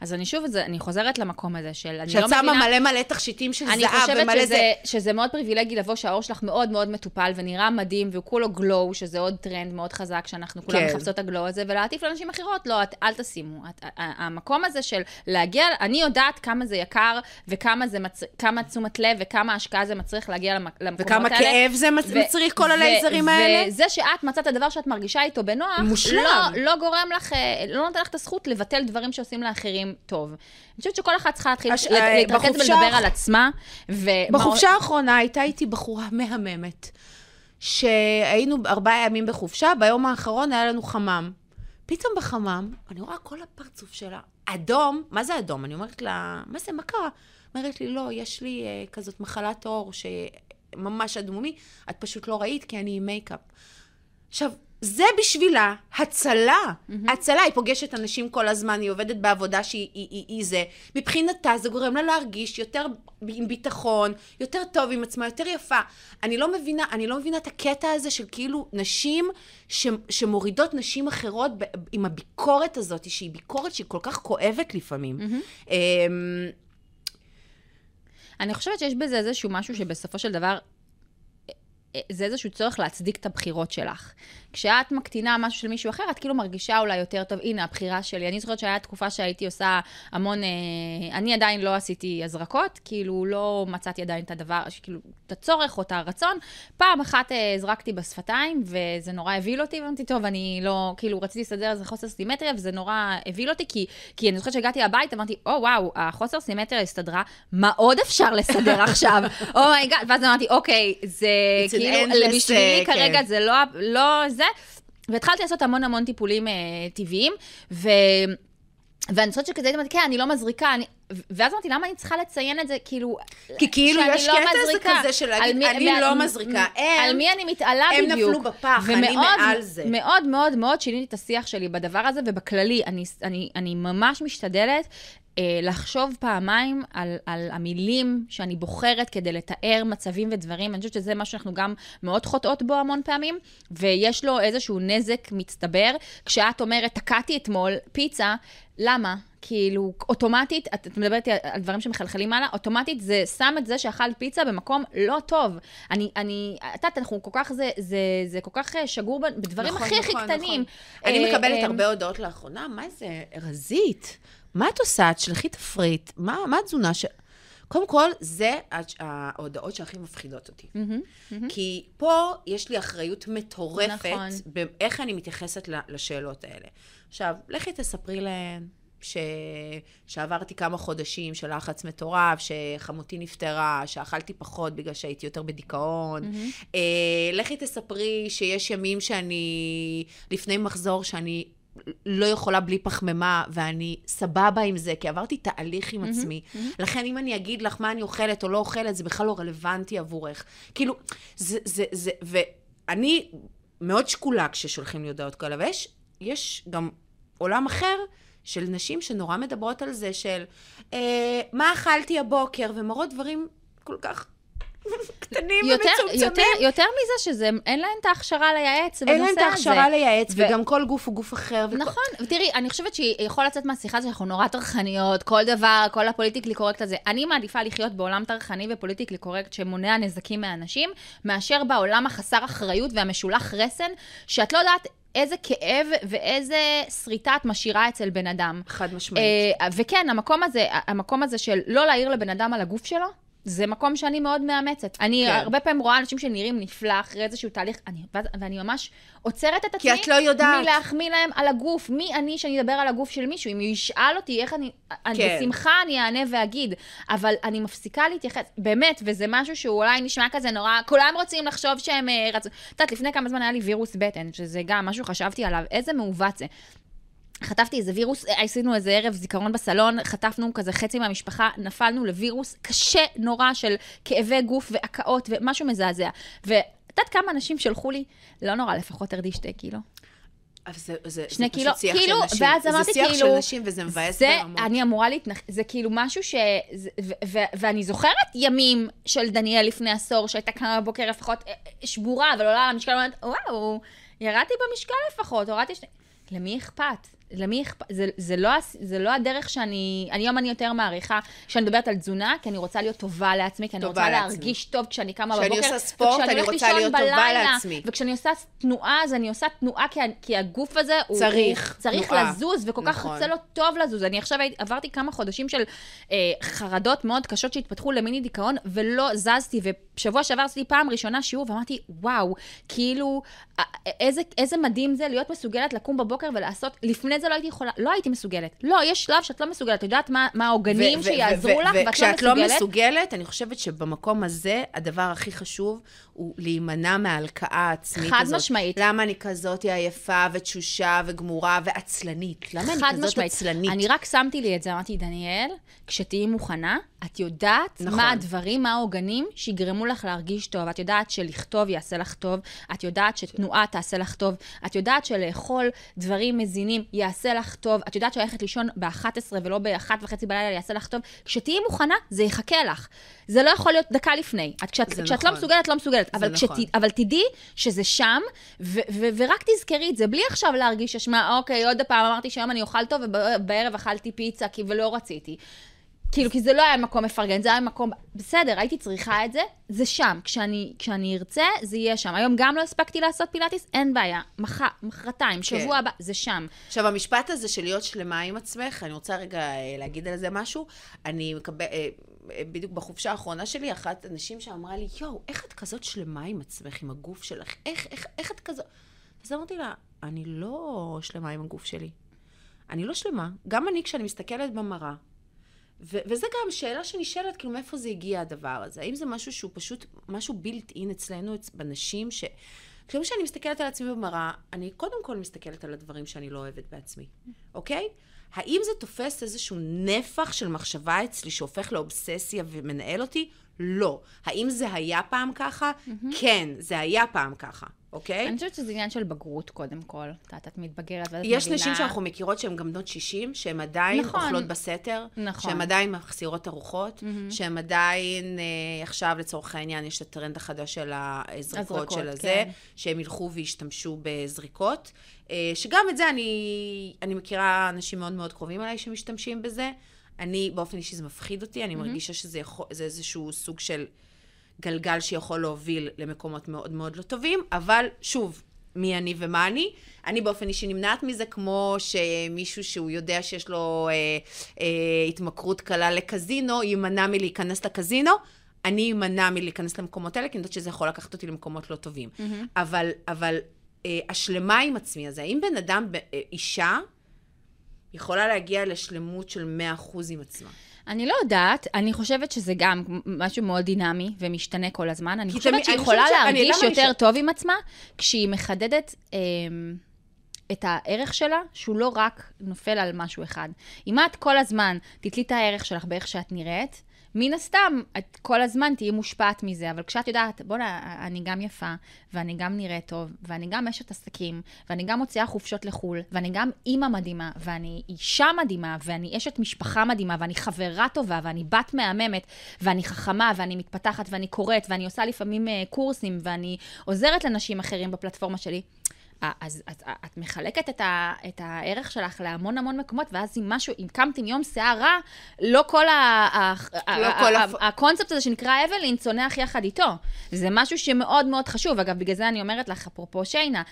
אז אני שוב, זה, אני חוזרת למקום הזה של, אני שאת לא שמה. מלא מלא תכשיטים של אני זהב חושבת ומלא שזה, זה... שזה מאוד פריבילגי לבוא שהעור שלך מאוד מאוד מטופל ונראה מדהים, והוא כולו glow, שזה עוד טרנד מאוד חזק, שאנחנו כולם כן. מחפשות את ה glow הזה, ולהטיף לאנשים אחרות, לא, את, אל תשימו. את, המקום הזה של להגיע, אני יודעת כמה זה יקר, וכמה זה מצ... כמה תשומת לב, וכמה השקעה זה מצריך להגיע למק... למקומות וכמה האלה. כאב זה מצריך כל הלייזרים האלה? וזה שאת מצאת הדבר שאת מרגישה איתו בנוח, מושלם. לא, לא גורם לך, אה, לא נותן לך את הזכות לבטל דברים שעושים לאחרים טוב. אני חושבת שכל אחת צריכה להתחיל הש- אה, להתרכז בחופשה ולדבר על עצמה. ו- בחופשה האחרונה הייתה איתי בחורה מהממת, שהיינו ארבעה ימים בחופשה, ביום האחרון היה לנו חמם. פתאום בחמם, אני רואה כל הפרצוף שלה, אדום, מה זה אדום? אני אומרת לה, מה זה, מה קרה? אומרת לי, לא, יש לי אה, כזאת מחלת עור שממש אדמומי, את פשוט לא ראית כי אני עם מייקאפ. עכשיו, זה בשבילה הצלה. Mm-hmm. הצלה, היא פוגשת אנשים כל הזמן, היא עובדת בעבודה שהיא היא, היא, היא זה. מבחינתה זה גורם לה להרגיש יותר עם ביטחון, יותר טוב עם עצמה, יותר יפה. אני לא מבינה, אני לא מבינה את הקטע הזה של כאילו נשים ש, שמורידות נשים אחרות ב, עם הביקורת הזאת, שהיא ביקורת שהיא כל כך כואבת לפעמים. Mm-hmm. אני חושבת שיש בזה איזשהו משהו שבסופו של דבר, אה, זה איזשהו צורך להצדיק את הבחירות שלך. כשאת מקטינה משהו של מישהו אחר, את כאילו מרגישה אולי יותר טוב, הנה, הבחירה שלי. אני זוכרת שהיה תקופה שהייתי עושה המון, אה, אני עדיין לא עשיתי הזרקות, כאילו לא מצאתי עדיין את הדבר, כאילו, את הצורך או את הרצון. פעם אחת אה, הזרקתי בשפתיים, וזה נורא הבהיל אותי, ואמרתי, טוב, אני לא, כאילו, רציתי לסדר איזה חוסר סימטריה, וזה נורא הבהיל אותי, כי, כי אני זוכרת שהגעתי הביתה, אמרתי, או, וואו, החוסר סימטריה הסתדרה, מה עוד אפשר לסדר עכשיו? *laughs* oh my god, ואז אמרתי, אוקיי, זה כאילו, בשבילי אה, כרגע כן. זה לא, לא זה. והתחלתי לעשות המון המון טיפולים אה, טבעיים, ו... ואני חושבת שכזה הייתי אומרת, כן, אני לא מזריקה, אני... ואז אמרתי, למה אני צריכה לציין את זה, כאילו... כי כאילו יש לא קטע מזריקה? כזה של להגיד, מי- אני לא מזריקה. הם- על מי אני מתעלה הם בדיוק. נפלו בפח, אני ומאוד- מעל זה. מאוד מאוד מאוד שיניתי את השיח שלי בדבר הזה, ובכללי, אני, אני, אני ממש משתדלת לחשוב פעמיים על, על המילים שאני בוחרת כדי לתאר מצבים ודברים. אני חושבת שזה מה שאנחנו גם מאוד חוטאות בו המון פעמים, ויש לו איזשהו נזק מצטבר. כשאת אומרת, תקעתי אתמול פיצה, למה? כאילו, אוטומטית, את, את מדברת על דברים שמחלחלים הלאה, אוטומטית זה שם את זה שאכלת פיצה במקום לא טוב. אני, אני, את יודעת, אנחנו כל כך, זה, זה, זה כל כך אה, שגור בדברים הכי הכי קטנים. אני אה, מקבלת אה, הרבה הודעות לאחרונה, מה זה, רזית? מה את עושה? תשלחי תפריט. מה מה התזונה ש... קודם כל, זה ההודעות שהכי מפחידות אותי. כי פה יש לי אחריות מטורפת נכון. באיך אני מתייחסת לשאלות האלה. עכשיו, לכי תספרי להן ש... שעברתי כמה חודשים של לחץ מטורף, שחמותי נפטרה, שאכלתי פחות בגלל שהייתי יותר בדיכאון. אה, לכי תספרי שיש ימים שאני, לפני מחזור, שאני לא יכולה בלי פחמימה, ואני סבבה עם זה, כי עברתי תהליך עם עצמי. לכן אם אני אגיד לך מה אני אוכלת או לא אוכלת, זה בכלל לא רלוונטי עבורך. כאילו, זה, זה, זה, ואני מאוד שקולה כששולחים לי הודעות כאלה, ויש יש גם עולם אחר של נשים שנורא מדברות על זה, של אה, מה אכלתי הבוקר, ומראות דברים כל כך *laughs* קטנים יותר, ומצומצמים. יותר, יותר מזה שזה, אין להן את ההכשרה לייעץ בנושא אין הזה. להם את ההכשרה לייעץ, ו- וגם כל גוף הוא גוף אחר. וכל- נכון, ותראי, אני חושבת שיכול לצאת מהשיחה הזו שאנחנו נורא טרחניות, כל דבר, כל ה politically correct הזה. אני מעדיפה לחיות בעולם טרחני ו politically correct שמונע נזקים מאנשים, מאשר בעולם החסר אחריות והמשולח רסן, שאת לא יודעת איזה כאב ואיזה שריטה את משאירה אצל בן אדם. חד משמעית. אה, וכן, המקום הזה, המקום הזה של לא להעיר לבן אדם על הגוף שלו, זה מקום שאני מאוד מאמצת. אני כן. הרבה פעמים רואה אנשים שנראים נפלא אחרי איזשהו תהליך, אני, ואני ממש עוצרת את כי עצמי. את לא יודעת. מלהחמיא להם על הגוף. מי אני שאני אדבר על הגוף של מישהו? אם הוא ישאל אותי איך אני... אני כן. בשמחה אני אענה ואגיד. אבל אני מפסיקה להתייחס, באמת, וזה משהו שהוא אולי נשמע כזה נורא, כולם רוצים לחשוב שהם אה, רצו... את יודעת, לפני כמה זמן היה לי וירוס בטן, שזה גם משהו שחשבתי עליו, איזה מעוות זה. חטפתי איזה וירוס, אה, עשינו איזה ערב זיכרון בסלון, חטפנו כזה חצי מהמשפחה, נפלנו לווירוס קשה נורא של כאבי גוף והקאות ומשהו מזעזע. ואת יודעת כמה אנשים שלחו לי, לא נורא, לפחות תרדי שתי קילו. אבל זה, זה, שני זה קילו, פשוט שיח כאילו, של נשים. ואז אמרתי זה שיח כאילו, של נשים וזה מבאס זה, ברמות. אני אמורה להתנח... זה כאילו משהו ש... זה, ו- ו- ואני זוכרת ימים של דניאל לפני עשור, שהייתה קמה בבוקר לפחות אה, אה, שבורה, אבל עולה על המשקל, ואומרת, וואו, ירדתי במשקל לפחות, הורדתי שני... למי אכפת? למי אכפת? זה, זה, לא, זה לא הדרך שאני... היום אני יותר מעריכה כשאני מדברת על תזונה, כי אני רוצה להיות טובה לעצמי, כי אני טובה רוצה לעצמי. להרגיש טוב כשאני קמה כשאני בבוקר. עושה ספורט, אני רוצה להיות טובה בלילה, לעצמי. וכשאני עושה תנועה, אז אני עושה תנועה כי, כי הגוף הזה הוא... צריך הוא צריך תנועה. לזוז, וכל כך נכון. רוצה לו טוב לזוז. אני עכשיו עברתי כמה חודשים של אה, חרדות מאוד קשות שהתפתחו למיני דיכאון, ולא זזתי, ושבוע שעבר עשיתי פעם ראשונה שיעור, ואמרתי, וואו, כאילו, איזה, איזה מדהים זה להיות מסוגלת לקום בבוקר ולעשות, לפני זה לא הייתי יכולה, לא הייתי מסוגלת. לא, יש שלב שאת לא מסוגלת, את יודעת מה, מה העוגנים שיעזרו לך, ואת לא וכשאת לא מסוגלת. מסוגלת, אני חושבת שבמקום הזה, הדבר הכי חשוב הוא להימנע מההלקאה העצמית חד הזאת. משמעית. למה אני כזאת עייפה ותשושה וגמורה ועצלנית? למה אני חד כזאת משמעית. עצלנית? אני רק שמתי לי את זה, אמרתי, דניאל, כשתהיי מוכנה, את יודעת נכון. מה הדברים, מה העוגנים שיגרמו לך להרגיש טוב. את יודעת שלכתוב יעשה לך טוב, את יודעת שתנועה תעשה לך טוב, את יודעת שלאכול דברים מזינים יעשה לך טוב, את יודעת שללכת לישון ב-11 ולא ב-1 וחצי בלילה יעשה לך טוב. כשתהיי מוכנה, זה יחכה לך. זה לא יכול להיות דקה לפני. את, כשאת, כשאת נכון. לא מסוגלת, לא מסוגלת. אבל, נכון. כשת, אבל תדעי שזה שם, ו- ו- ורק תזכרי את זה, בלי עכשיו להרגיש אשמה, אוקיי, עוד פעם אמרתי שהיום אני אוכל טוב, ובערב אכלתי פיצה, כי ולא רציתי. כאילו, כי זה לא היה מקום מפרגן, זה היה מקום, בסדר, הייתי צריכה את זה, זה שם. כשאני, כשאני ארצה, זה יהיה שם. היום גם לא הספקתי לעשות פילאטיס, אין בעיה. מחר, מחרתיים, שבוע הבא, זה שם. עכשיו, המשפט הזה של להיות שלמה עם עצמך, אני רוצה רגע אה, להגיד על זה משהו. אני מקבל, אה, אה, בדיוק בחופשה האחרונה שלי, אחת הנשים שאמרה לי, יואו, איך את כזאת שלמה עם עצמך, עם הגוף שלך? איך, איך, איך את כזאת? אז אמרתי לה, אני לא שלמה עם הגוף שלי. אני לא שלמה. גם אני, כשאני מסתכלת במראה, ו- וזה גם שאלה שנשאלת, כאילו, מאיפה זה הגיע הדבר הזה? האם זה משהו שהוא פשוט, משהו בילט אין אצלנו, אצ- בנשים, ש... כאילו, כשאני מסתכלת על עצמי במראה, אני קודם כל מסתכלת על הדברים שאני לא אוהבת בעצמי, אוקיי? האם זה תופס איזשהו נפח של מחשבה אצלי שהופך לאובססיה ומנהל אותי? לא. האם זה היה פעם ככה? כן, זה היה פעם ככה, אוקיי? אני חושבת שזה עניין של בגרות, קודם כל. את יודעת, את מתבגרת ואת יש מבינה... נשים שאנחנו מכירות שהן גם בנות 60, שהן עדיין נכון. אוכלות בסתר, נכון. שהן עדיין מחסירות ארוחות, שהן עדיין, אה, עכשיו לצורך העניין, יש את הטרנד החדש של הזריקות הזריקות, של הזה, כן. שהם ילכו וישתמשו בזריקות. אה, שגם את זה אני, אני מכירה אנשים מאוד מאוד קרובים אליי שמשתמשים בזה. אני, באופן אישי זה מפחיד אותי, אני מרגישה שזה יכול, זה איזשהו סוג של גלגל שיכול להוביל למקומות מאוד מאוד לא טובים, אבל שוב, מי אני ומה אני. אני באופן אישי נמנעת מזה, כמו שמישהו שהוא יודע שיש לו אה, אה, התמכרות קלה לקזינו, יימנע מלהיכנס לקזינו. אני אמנע מלהיכנס למקומות האלה, כי אני יודעת שזה יכול לקחת אותי למקומות לא טובים. Mm-hmm. אבל, אבל אה, השלמה עם עצמי הזה, האם בן אדם, אה, אישה, יכולה להגיע לשלמות של 100% עם עצמה? אני לא יודעת, אני חושבת שזה גם משהו מאוד דינמי ומשתנה כל הזמן. אני חושבת תמיד- שהיא אני יכולה חושבת להרגיש יותר שואלת? טוב עם עצמה, כשהיא מחדדת אמ, את הערך שלה, שהוא לא רק נופל על משהו אחד. אם את כל הזמן תתלי את הערך שלך באיך שאת נראית, מן הסתם, את כל הזמן תהיי מושפעת מזה, אבל כשאת יודעת, בוא'נה, אני גם יפה, ואני גם נראית טוב, ואני גם אשת עסקים, ואני גם מוציאה חופשות לחו"ל, ואני גם אימא מדהימה, ואני אישה מדהימה, ואני אשת משפחה מדהימה, ואני חברה טובה, ואני בת מהממת, ואני חכמה, ואני מתפתחת, ואני קוראת, ואני עושה לפעמים אה, קורסים, ואני עוזרת לנשים אחרים בפלטפורמה שלי. אה, אז, אז אה, את מחלקת את, ה, את הערך שלך להמון המון מקומות, ואז אם משהו, אם קמת עם יום שיער רע, לא כל, ה, ה, לא ה, כל ה, הפ- הקונספט הזה שנקרא אבלין צונח יחד איתו. זה משהו שמאוד מאוד חשוב. אגב, בגלל זה אני אומרת לך, אפרופו שיינה,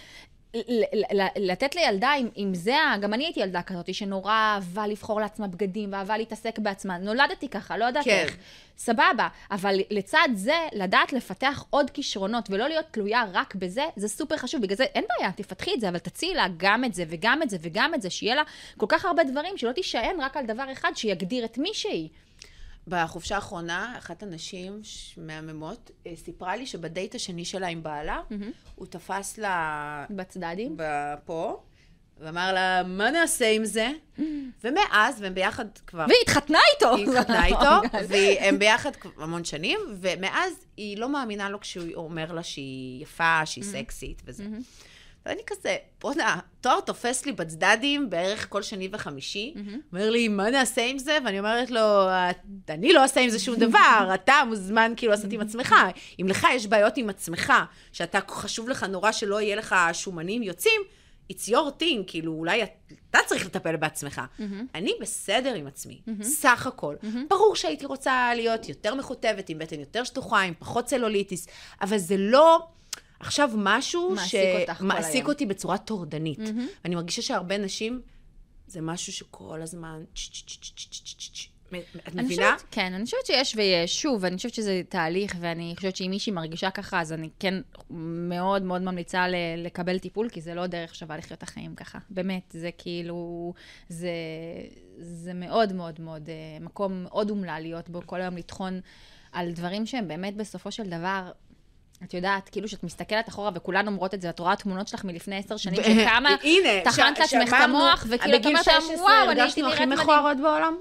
לתת לילדה, אם, אם זה, גם אני הייתי ילדה כזאת, שנורא אהבה לבחור לעצמה בגדים, ואהבה להתעסק בעצמה. נולדתי ככה, לא יודעת כן. איך. סבבה, אבל לצד זה, לדעת לפתח עוד כישרונות ולא להיות תלויה רק בזה, זה סופר חשוב. בגלל זה, אין בעיה, תפתחי את זה, אבל תציעי לה גם את זה וגם את זה וגם את זה, שיהיה לה כל כך הרבה דברים, שלא תישען רק על דבר אחד שיגדיר את מי שהיא. בחופשה האחרונה, אחת הנשים מהממות אה, סיפרה לי שבדייט השני שלה עם בעלה, הוא תפס לה בצדדים. פה, ואמר לה, מה נעשה עם זה? *gasps* ומאז, והם ביחד כבר... והיא התחתנה איתו. היא התחתנה איתו, *laughs* והם ביחד כבר המון שנים, ומאז היא לא מאמינה לו כשהוא אומר לה שהיא יפה, שהיא סקסית וזה. ואני כזה, בואנה, תואר תופס לי בצדדים בערך כל שני וחמישי. אומר לי, מה נעשה עם זה? ואני אומרת לו, אני לא אעשה עם זה שום דבר, *laughs* אתה מוזמן כאילו לעשות עם עצמך. אם לך יש בעיות עם עצמך, שאתה, חשוב לך נורא שלא יהיה לך שומנים יוצאים, it's your thing, כאילו, אולי אתה צריך לטפל בעצמך. אני בסדר עם עצמי, סך הכל. ברור שהייתי רוצה להיות יותר מכותבת, עם בטן יותר שטוחה, עם פחות צלוליטיס, אבל זה לא... עכשיו משהו שמעסיק אותי בצורה טורדנית. אני מרגישה שהרבה נשים, זה משהו שכל הזמן... את מבינה? כן, אני חושבת שיש ויש. שוב, אני חושבת שזה תהליך, ואני חושבת שאם מישהי מרגישה ככה, אז אני כן מאוד מאוד ממליצה לקבל טיפול, כי זה לא דרך שווה לחיות את החיים ככה. באמת, זה כאילו, זה, זה מאוד מאוד מאוד, אה, מקום מאוד אומלל להיות בו, כל היום לטחון על דברים שהם באמת בסופו של דבר את יודעת, כאילו שאת מסתכלת אחורה וכולן אומרות את זה, את רואה תמונות שלך מלפני עשר שנים, שכמה *laughs* הנה, טחנת לעצמך את המוח, וכאילו את בגיל אומרת להם, 16 וואו, אני הייתי הרגשנו הכי נראית מדהים. מכוערות בעולם.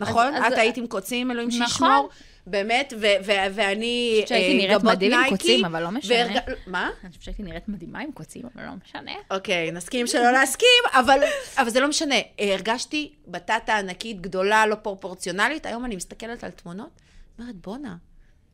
נכון? אז- את היית עם קוצים, אלוהים נכון. שישמור. באמת, ו- ו- ואני... חושבת שהייתי אה, נראית גבות מדהים עם נייקי, קוצים, אבל לא משנה. מה? אני חושבת שהייתי נראית מדהימה עם קוצים, אבל לא משנה. אוקיי, נסכים שלא להסכים, אבל, אבל זה לא משנה. אה, הרגשתי בטטה ענקית, גדולה, לא פרופורציונלית. היום אני מסתכלת על תמונות, אומרת, בואנה,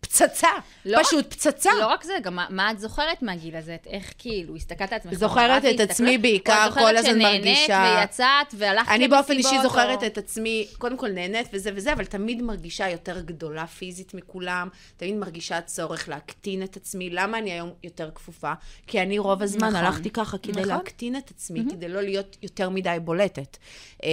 פצצה. לא פשוט פצצה. לא רק זה, גם מה, מה את זוכרת מהגיל הזה? את איך כאילו, הסתכלת על עצמך זוכרת את? עצמי בעיקר, כל הזמן שנהנית מרגישה- ויצאת והלכת אני באופן אישי זוכרת או- את עצמי, קודם כל נהנית וזה וזה, אבל תמיד מרגישה יותר גדולה פיזית מכולם, תמיד מרגישה צורך להקטין את עצמי. למה אני היום יותר כפופה? כי אני רוב הזמן נכון. הלכתי ככה כדי נכון. להקטין את עצמי, כדי לא להיות יותר מדי בולטת. אה,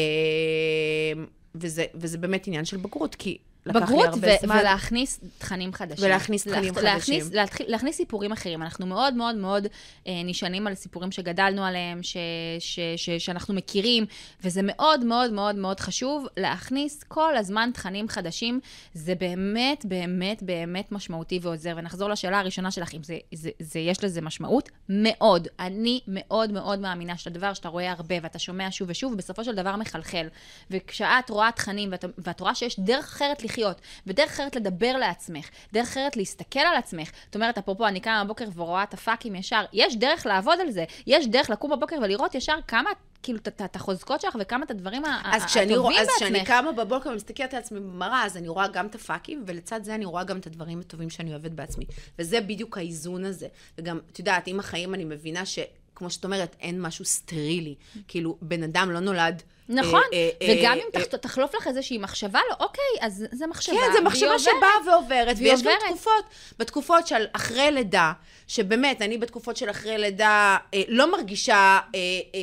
וזה, וזה באמת עניין של בגרות, כי לקח לי בגרות הרבה ו- זמן. ולהכניס תכנים חדשים. ולהכניס תכנים להכניס, חדשים. להתחיל, להכניס סיפורים אחרים. אנחנו מאוד מאוד מאוד אה, נשענים על סיפורים שגדלנו עליהם, ש, ש, ש, שאנחנו מכירים, וזה מאוד מאוד מאוד מאוד חשוב להכניס כל הזמן תכנים חדשים. זה באמת, באמת, באמת משמעותי ועוזר. ונחזור לשאלה הראשונה שלך, אם זה, זה, זה, יש לזה משמעות? מאוד. אני מאוד מאוד מאמינה שזה דבר שאתה רואה הרבה ואתה שומע שוב ושוב, ובסופו של דבר מחלחל. וכשאת רואה תכנים ואת, ואת רואה שיש דרך אחרת לחיות, ודרך אחרת לדבר לעצמך, דרך אחרת להסתכל על עצמך, זאת אומרת, אפרופו, אני קמה בבוקר ורואה את הפאקים ישר, יש דרך לעבוד על זה, יש דרך לקום בבוקר ולראות ישר כמה, כאילו, את- החוזקות שלך וכמה את הדברים הטובים רוא, אז כשאני בעצמך. קמה בבוקר ומסתכלת על עצמי במראה, אז אני רואה גם את הפאקים, ולצד זה אני רואה גם את הדברים הטובים שאני אוהבת בעצמי. וזה בדיוק האיזון הזה. וגם, את יודעת, עם החיים אני מבינה ש... כמו שאת אומרת, אין משהו סטרילי. כאילו, בן אדם לא נולד... נכון, אה, אה, וגם אה, אם תח- תחלוף לך איזושהי מחשבה, לא, אוקיי, אז זה מחשבה. כן, זו והיא מחשבה. שבאה ועוברת, ויש גם. תקופות, בתקופות של אחרי לידה, שבאמת, אני בתקופות של אחרי לידה לא מרגישה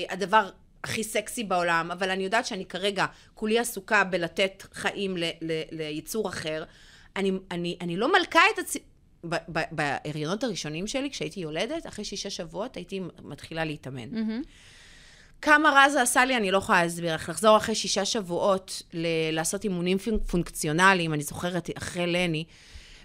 הדבר הכי סקסי בעולם, אבל אני יודעת שאני כרגע כולי עסוקה בלתת חיים ל, ל, ליצור אחר. אני, אני, אני לא מלכה את עצמי... בהריונות הראשונים שלי, כשהייתי יולדת, אחרי שישה שבועות הייתי מתחילה להתאמן. מהמם. כמה רע זה עשה לי, אני לא יכולה להסביר לך. לחזור אחרי שישה שבועות, ל- לעשות אימונים פונק- פונקציונליים, אני זוכרת אחרי לני,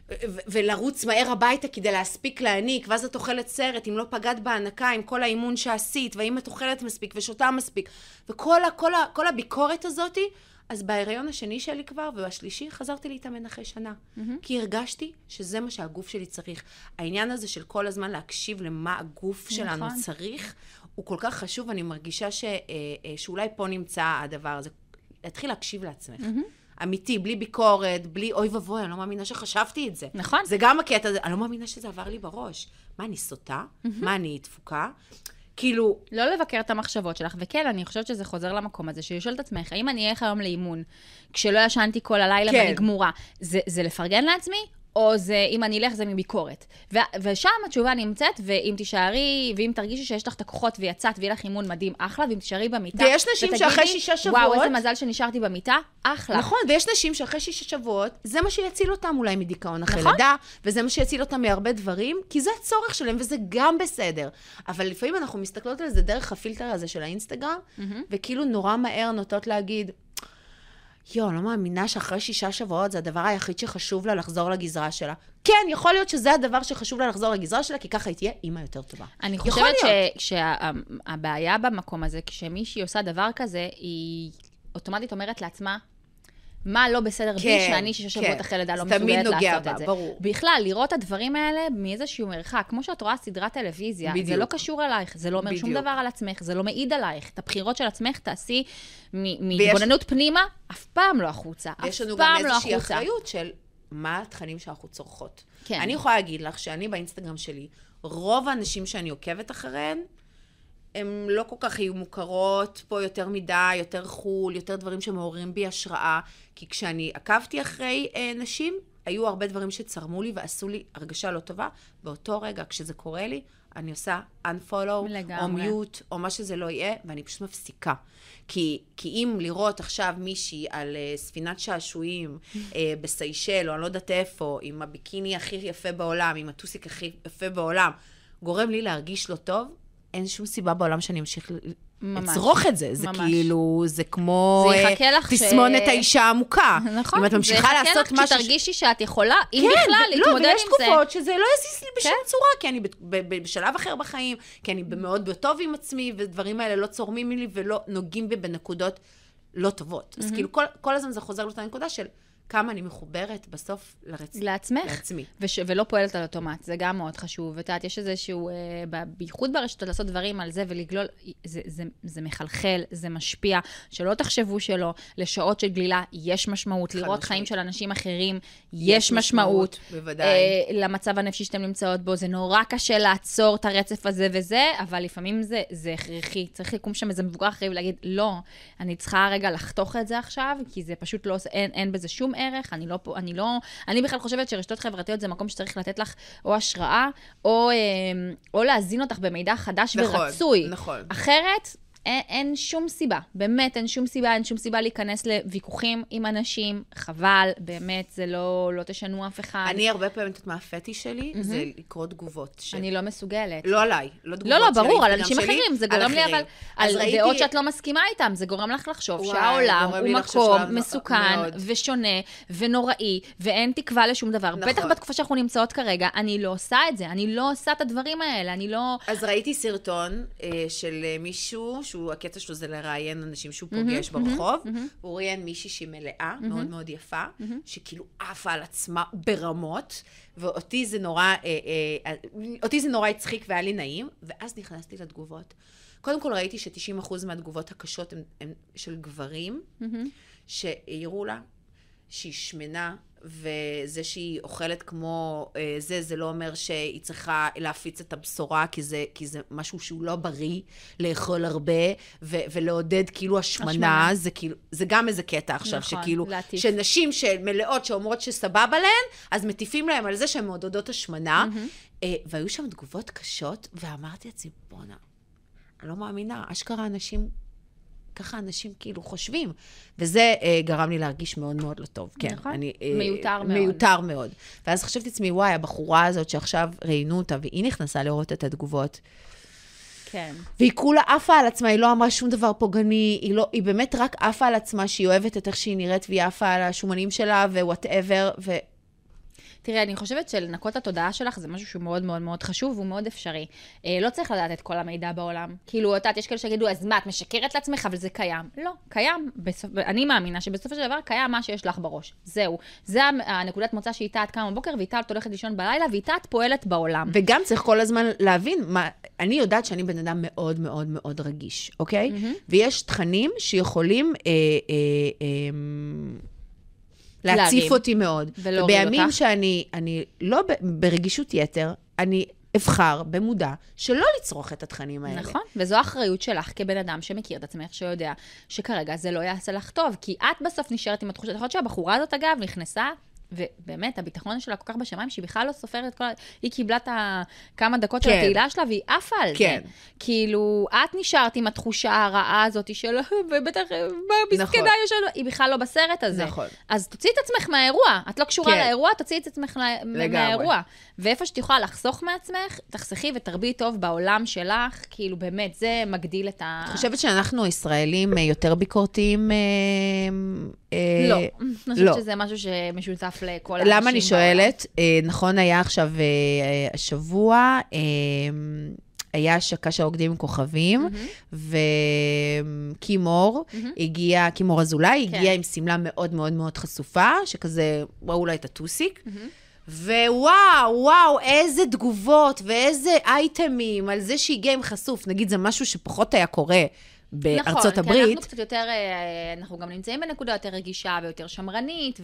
ו- ו- ולרוץ מהר הביתה כדי להספיק להעניק, ואז את אוכלת סרט, אם לא פגעת בהנקה, עם כל האימון שעשית, והאם את אוכלת מספיק ושותה מספיק, וכל ה- כל ה- כל הביקורת הזאתי, אז בהיריון השני שלי כבר, ובשלישי, חזרתי להתאמן אחרי שנה. כי הרגשתי שזה מה שהגוף שלי צריך. העניין הזה של כל הזמן להקשיב למה הגוף שלנו נכון. צריך, הוא כל כך חשוב, אני מרגישה ש, אה, אה, שאולי פה נמצא הדבר הזה. להתחיל להקשיב לעצמך. אמיתי, בלי ביקורת, בלי אוי ואבוי, אני לא מאמינה שחשבתי את זה. נכון. זה גם הקטע אני לא מאמינה שזה עבר לי בראש. מה, אני סוטה? מה, אני דפוקה? כאילו, לא לבקר את המחשבות שלך, וכן, אני חושבת שזה חוזר למקום הזה, שלשאול את עצמך, האם אני אלך היום לאימון, כשלא ישנתי כל הלילה כן. ואני גמורה, זה, זה לפרגן לעצמי, או זה, אם אני אלך, זה מביקורת. ו- ושם התשובה נמצאת, ואם תישארי, ואם תרגישי שיש לך את הכוחות ויצאת ויהיה לך אימון מדהים, אחלה, ואם תישארי במיטה, ויש נשים ותגידי, שאחרי שישה וואו, שבועות- איזה מזל שנשארתי במיטה, אחלה. נכון, ויש נשים שאחרי שישה שבועות, זה מה שיציל אותם אולי מדיכאון אחרי נכון. לידה, וזה מה שיציל אותם מהרבה דברים, כי זה הצורך שלהם, וזה גם בסדר. אבל לפעמים אנחנו מסתכלות על זה דרך הפילטר הזה של האינסטגרם, וכאילו נורא מהר נוטות להגיד, יואו, לא מאמינה שאחרי שישה שבועות זה הדבר היחיד שחשוב לה לחזור לגזרה שלה. כן, יכול להיות שזה הדבר שחשוב לה לחזור לגזרה שלה, כי ככה היא תהיה אימא יותר טובה. אני חושבת. שהבעיה במקום הזה, כשמישהי עושה דבר כזה, היא אוטומטית אומרת לעצמה, מה לא בסדר בי, כן, שאני שישה שבועות כן. אחרי לידה לא זה תמיד מסוגלת לעשות בה, את זה. ברור. בכלל, לראות את הדברים האלה מאיזשהו מרחק. כמו שאת רואה סדרת טלוויזיה, זה בדיוק. לא קשור אלייך, זה לא אומר שום בדיוק. דבר על עצמך, זה לא מעיד עלייך. את הבחירות של עצמך תעשי מ- ויש- מהתבוננות פנימה, אף פעם לא החוצה. ויש לנו אף גם פעם לא איזושהי החוצה. אחריות של מה התכנים שאנחנו צורכות. כן. אני יכולה להגיד לך שאני באינסטגרם שלי, רוב האנשים שאני עוקבת אחריהן, הן לא כל כך יהיו מוכרות פה יותר מדי, יותר חו"ל, יותר דברים שמעוררים בי השראה. כי כשאני עקבתי אחרי אה, נשים, היו הרבה דברים שצרמו לי ועשו לי הרגשה לא טובה. באותו רגע, כשזה קורה לי, אני עושה unfollow, לגמרי. או mute, או מה שזה לא יהיה, ואני פשוט מפסיקה. כי, כי אם לראות עכשיו מישהי על uh, ספינת שעשועים uh, בסיישל, או אני לא יודעת איפה, עם הביקיני הכי יפה בעולם, עם הטוסיק הכי יפה בעולם, גורם לי להרגיש לא טוב, אין שום סיבה בעולם שאני אמשיך ממש. לצרוך את זה. זה ממש. כאילו, זה כמו זה אה, יחכה לך ש- תסמונת האישה העמוקה. נכון, אם את ממשיכה לעשות זה יחכה לך משהו... ש- כשתרגישי שאת יכולה, אם כן, בכלל, ו- להתמודד לא, ויש עם זה. תקופות שזה לא יזיז לי בשום כן. צורה, כי אני בשלב אחר בחיים, כי אני מאוד בטוב עם עצמי, ודברים האלה לא צורמים לי ולא נוגעים בי בנקודות לא טובות. אז כאילו, כל- כל הזמן זה חוזר לאותה נקודה של כמה אני מחוברת בסוף לרצ... לעצמך. לעצמי. וש, ולא פועלת על אוטומט, זה גם מאוד חשוב. ואת יודעת, יש איזשהו, אה, ב- בייחוד ברשתות, לעשות דברים על זה ולגלול, זה, זה, זה מחלחל, זה משפיע, שלא תחשבו שלא. לשעות של גלילה יש משמעות, לראות משמעית. חיים של אנשים אחרים יש, יש משמעות, משמעות. בוודאי. אה, למצב הנפשי שאתם נמצאות בו, זה נורא קשה לעצור את הרצף הזה וזה, אבל לפעמים זה, זה הכרחי. צריך לקום שם איזה מבוגר אחרי ולהגיד, לא, אני צריכה רגע לחתוך את זה עכשיו, כי זה פשוט לא, עושה- אין, אין בזה שום ערך, אני לא, אני לא, אני בכלל חושבת שרשתות חברתיות זה מקום שצריך לתת לך או השראה, או, אה, או להזין אותך במידע חדש נכון, ורצוי. נכון. אחרת, אין, אין שום סיבה, באמת אין שום סיבה, אין שום סיבה להיכנס לוויכוחים עם אנשים, חבל, באמת, זה לא, לא תשנו אף אחד. אני הרבה פעמים, את יודעת מה הפטיש שלי? זה לקרוא תגובות. ש- אני לא מסוגלת. לא עליי, לא תגובות לא, לא, ברור, על אנשים שלי, אחרים. זה גורם לי אבל. על ראיתי- דעות שאת לא מסכימה איתן, זה גורם לך לחשוב וואי, שהעולם הוא מקום מסוכן מאוד. ושונה ונוראי, ואין תקווה לשום דבר. נכון. בטח בתקופה שאנחנו נמצאות כרגע, אני לא עושה את זה, אני לא עושה את הדברים האלה, אני לא... אז ראיתי סרטון אה, של אה, מישהו, שהוא, הקטע שלו זה לראיין אנשים שהוא פוגש ברחוב, הוא ראיין מישהי שהיא מלאה, מאוד מאוד יפה, שכאילו עפה על עצמה ברמות, ואותי זה נורא, אה, אה, אותי זה נורא הצחיק והיה לי נעים, ואז נכנסתי לתגובות. קודם כל ראיתי ש-90% מהתגובות הקשות הן, של גברים, שהעירו לה שהיא שמנה, וזה שהיא אוכלת כמו אה, זה, זה לא אומר שהיא צריכה להפיץ את הבשורה, כי זה, כי זה משהו שהוא לא בריא, לאכול הרבה, ו- ולעודד כאילו השמנה, השמנה. זה כאילו, זה גם איזה קטע עכשיו, נכון, שכאילו, להטיף. שנשים שמלאות שאומרות שסבבה להן, אז מטיפים להן על זה שהן מעודדות השמנה, אה, והיו שם תגובות קשות, ואמרתי לעצמי, בואנה, אני לא מאמינה, אשכרה אנשים, ככה אנשים כאילו חושבים. וזה אה, גרם לי להרגיש מאוד מאוד לא טוב, כן. נכון. אני, אה, מיותר מאוד. מיותר מאוד. ואז חשבתי לעצמי, וואי, הבחורה הזאת שעכשיו ראיינו אותה, והיא נכנסה לראות את התגובות, כן. והיא כולה עפה על עצמה, היא לא אמרה שום דבר פוגעני, היא, לא, היא באמת רק עפה על עצמה, שהיא אוהבת את איך שהיא נראית, והיא עפה על השומנים שלה, ווואטאבר, ו... תראה, אני חושבת שלנקות את התודעה שלך זה משהו שהוא מאוד מאוד מאוד חשוב והוא מאוד אפשרי. אה, לא צריך לדעת את כל המידע בעולם. כאילו, את יודעת, יש כאלה שיגידו, אז מה, את משקרת לעצמך, אבל זה קיים. לא, קיים. בסופ... אני מאמינה שבסופו של דבר קיים מה שיש לך בראש. זהו. זה הנ- הנקודת מוצא שאיתה את קמה בבוקר, ואיתה את הולכת לישון בלילה, ואיתה את פועלת בעולם. וגם צריך כל הזמן להבין, מה, אני יודעת שאני בן אדם מאוד מאוד מאוד רגיש, אוקיי? Mm-hmm. ויש תכנים שיכולים אה, אה, אה, להציף להרים. אותי מאוד. ולהוריד אותך. שאני אני לא ב- ברגישות יתר, אני אבחר במודע שלא לצרוך את התכנים האלה. נכון, וזו האחריות שלך כבן אדם שמכיר את עצמך, שיודע שכרגע זה לא יעשה לך טוב, כי את בסוף נשארת עם התחושה, יכול להיות שהבחורה הזאת, אגב, נכנסה, ובאמת, הביטחון שלה כל כך בשמיים, שהיא בכלל לא סופרת את כל ה... היא קיבלה את הכמה דקות של כן. התהילה שלה, והיא עפה על כן. זה. כאילו, את נשארת עם התחושה הרעה הזאת של, ובטח, מה, מסכנה נכון. ישנה, היא בכלל לא בסרט הזה. נכון. אז תוציאי את עצמך מהאירוע. את לא קשורה כן. לאירוע, תוציאי את עצמך לגמרי. מהאירוע. ואיפה שאת יכולה לחסוך מעצמך, תחסכי ותרביעי טוב בעולם שלך, כאילו באמת, זה מגדיל את ה... את חושבת שאנחנו הישראלים אה, יותר ביקורתיים? אה, אה, לא. אני חושבת לא. שזה משהו שמשותף לכל האנשים למה אני. שואלת? נכון היה עכשיו, השבוע, היה השקה של רוקדים עם כוכבים, וקימור הגיע, קימור אזולאי, כן. הגיע עם שמלה מאוד מאוד מאוד חשופה, שכזה, ראו לה את הטוסיק. ווואו, וואו, איזה תגובות ואיזה אייטמים על זה שהגיע עם חשוף. נגיד, זה משהו שפחות היה קורה בארצות נכון, כי הברית. אנחנו קצת יותר, אה, אנחנו גם נמצאים בנקודה יותר רגישה ויותר שמרנית,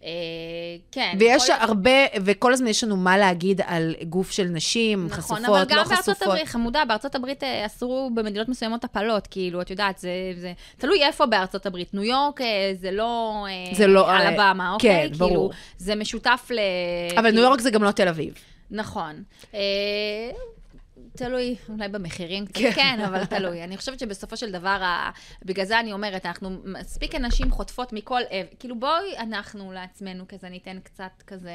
וכן. ויש הרבה, וכל הזמן יש לנו מה להגיד על גוף של נשים, נכון, חשופות, אבל לא גם בארצות חשופות. הברית, חמודה, בארצות הברית אה, אסרו במדינות מסוימות הפלות, כאילו, את יודעת, זה, זה תלוי איפה בארצות הברית. ניו יורק אה, זה לא אה, זה לא, על אה, אוקיי? כן, ברור. כאילו, זה משותף ל... אבל כאילו, ניו יורק זה גם לא תל אביב. נכון. אה, תלוי, אולי במחירים קצת כן. כן, אבל תלוי. אני חושבת שבסופו של דבר, ה- בגלל זה אני אומרת, אנחנו מספיק אנשים חוטפות מכל עבר. כאילו, בואי אנחנו לעצמנו כזה ניתן קצת כזה...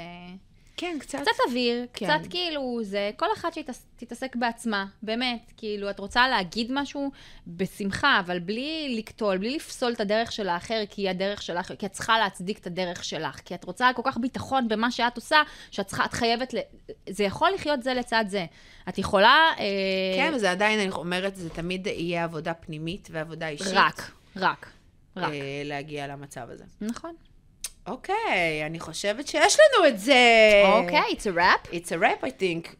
כן, קצת. קצת אוויר, כן. קצת כאילו, זה כל אחת שתתעסק בעצמה, באמת. כאילו, את רוצה להגיד משהו בשמחה, אבל בלי לקטול, בלי לפסול את הדרך של האחר, כי היא הדרך שלך, כי את צריכה להצדיק את הדרך שלך, כי את רוצה כל כך ביטחון במה שאת עושה, שאת צריכה, את חייבת, ל... זה יכול לחיות זה לצד זה. את יכולה... אה, כן, וזה עדיין, אני אומרת, זה תמיד יהיה עבודה פנימית ועבודה אישית. רק, רק, רק. אה, להגיע למצב הזה. נכון. אוקיי, אני חושבת שיש לנו את זה. אוקיי, it's a wrap. It's a rap, I think.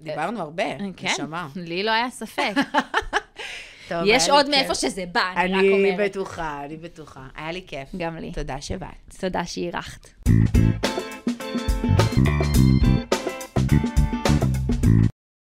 דיברנו הרבה, כן, נשמה. לי לא היה ספק. *laughs* טוב, יש עוד. מאיפה שזה בא, אני רק אני אומרת. בטוחה, אני בטוחה. היה לי כיף. גם לי. תודה שבאת. תודה שאירחת.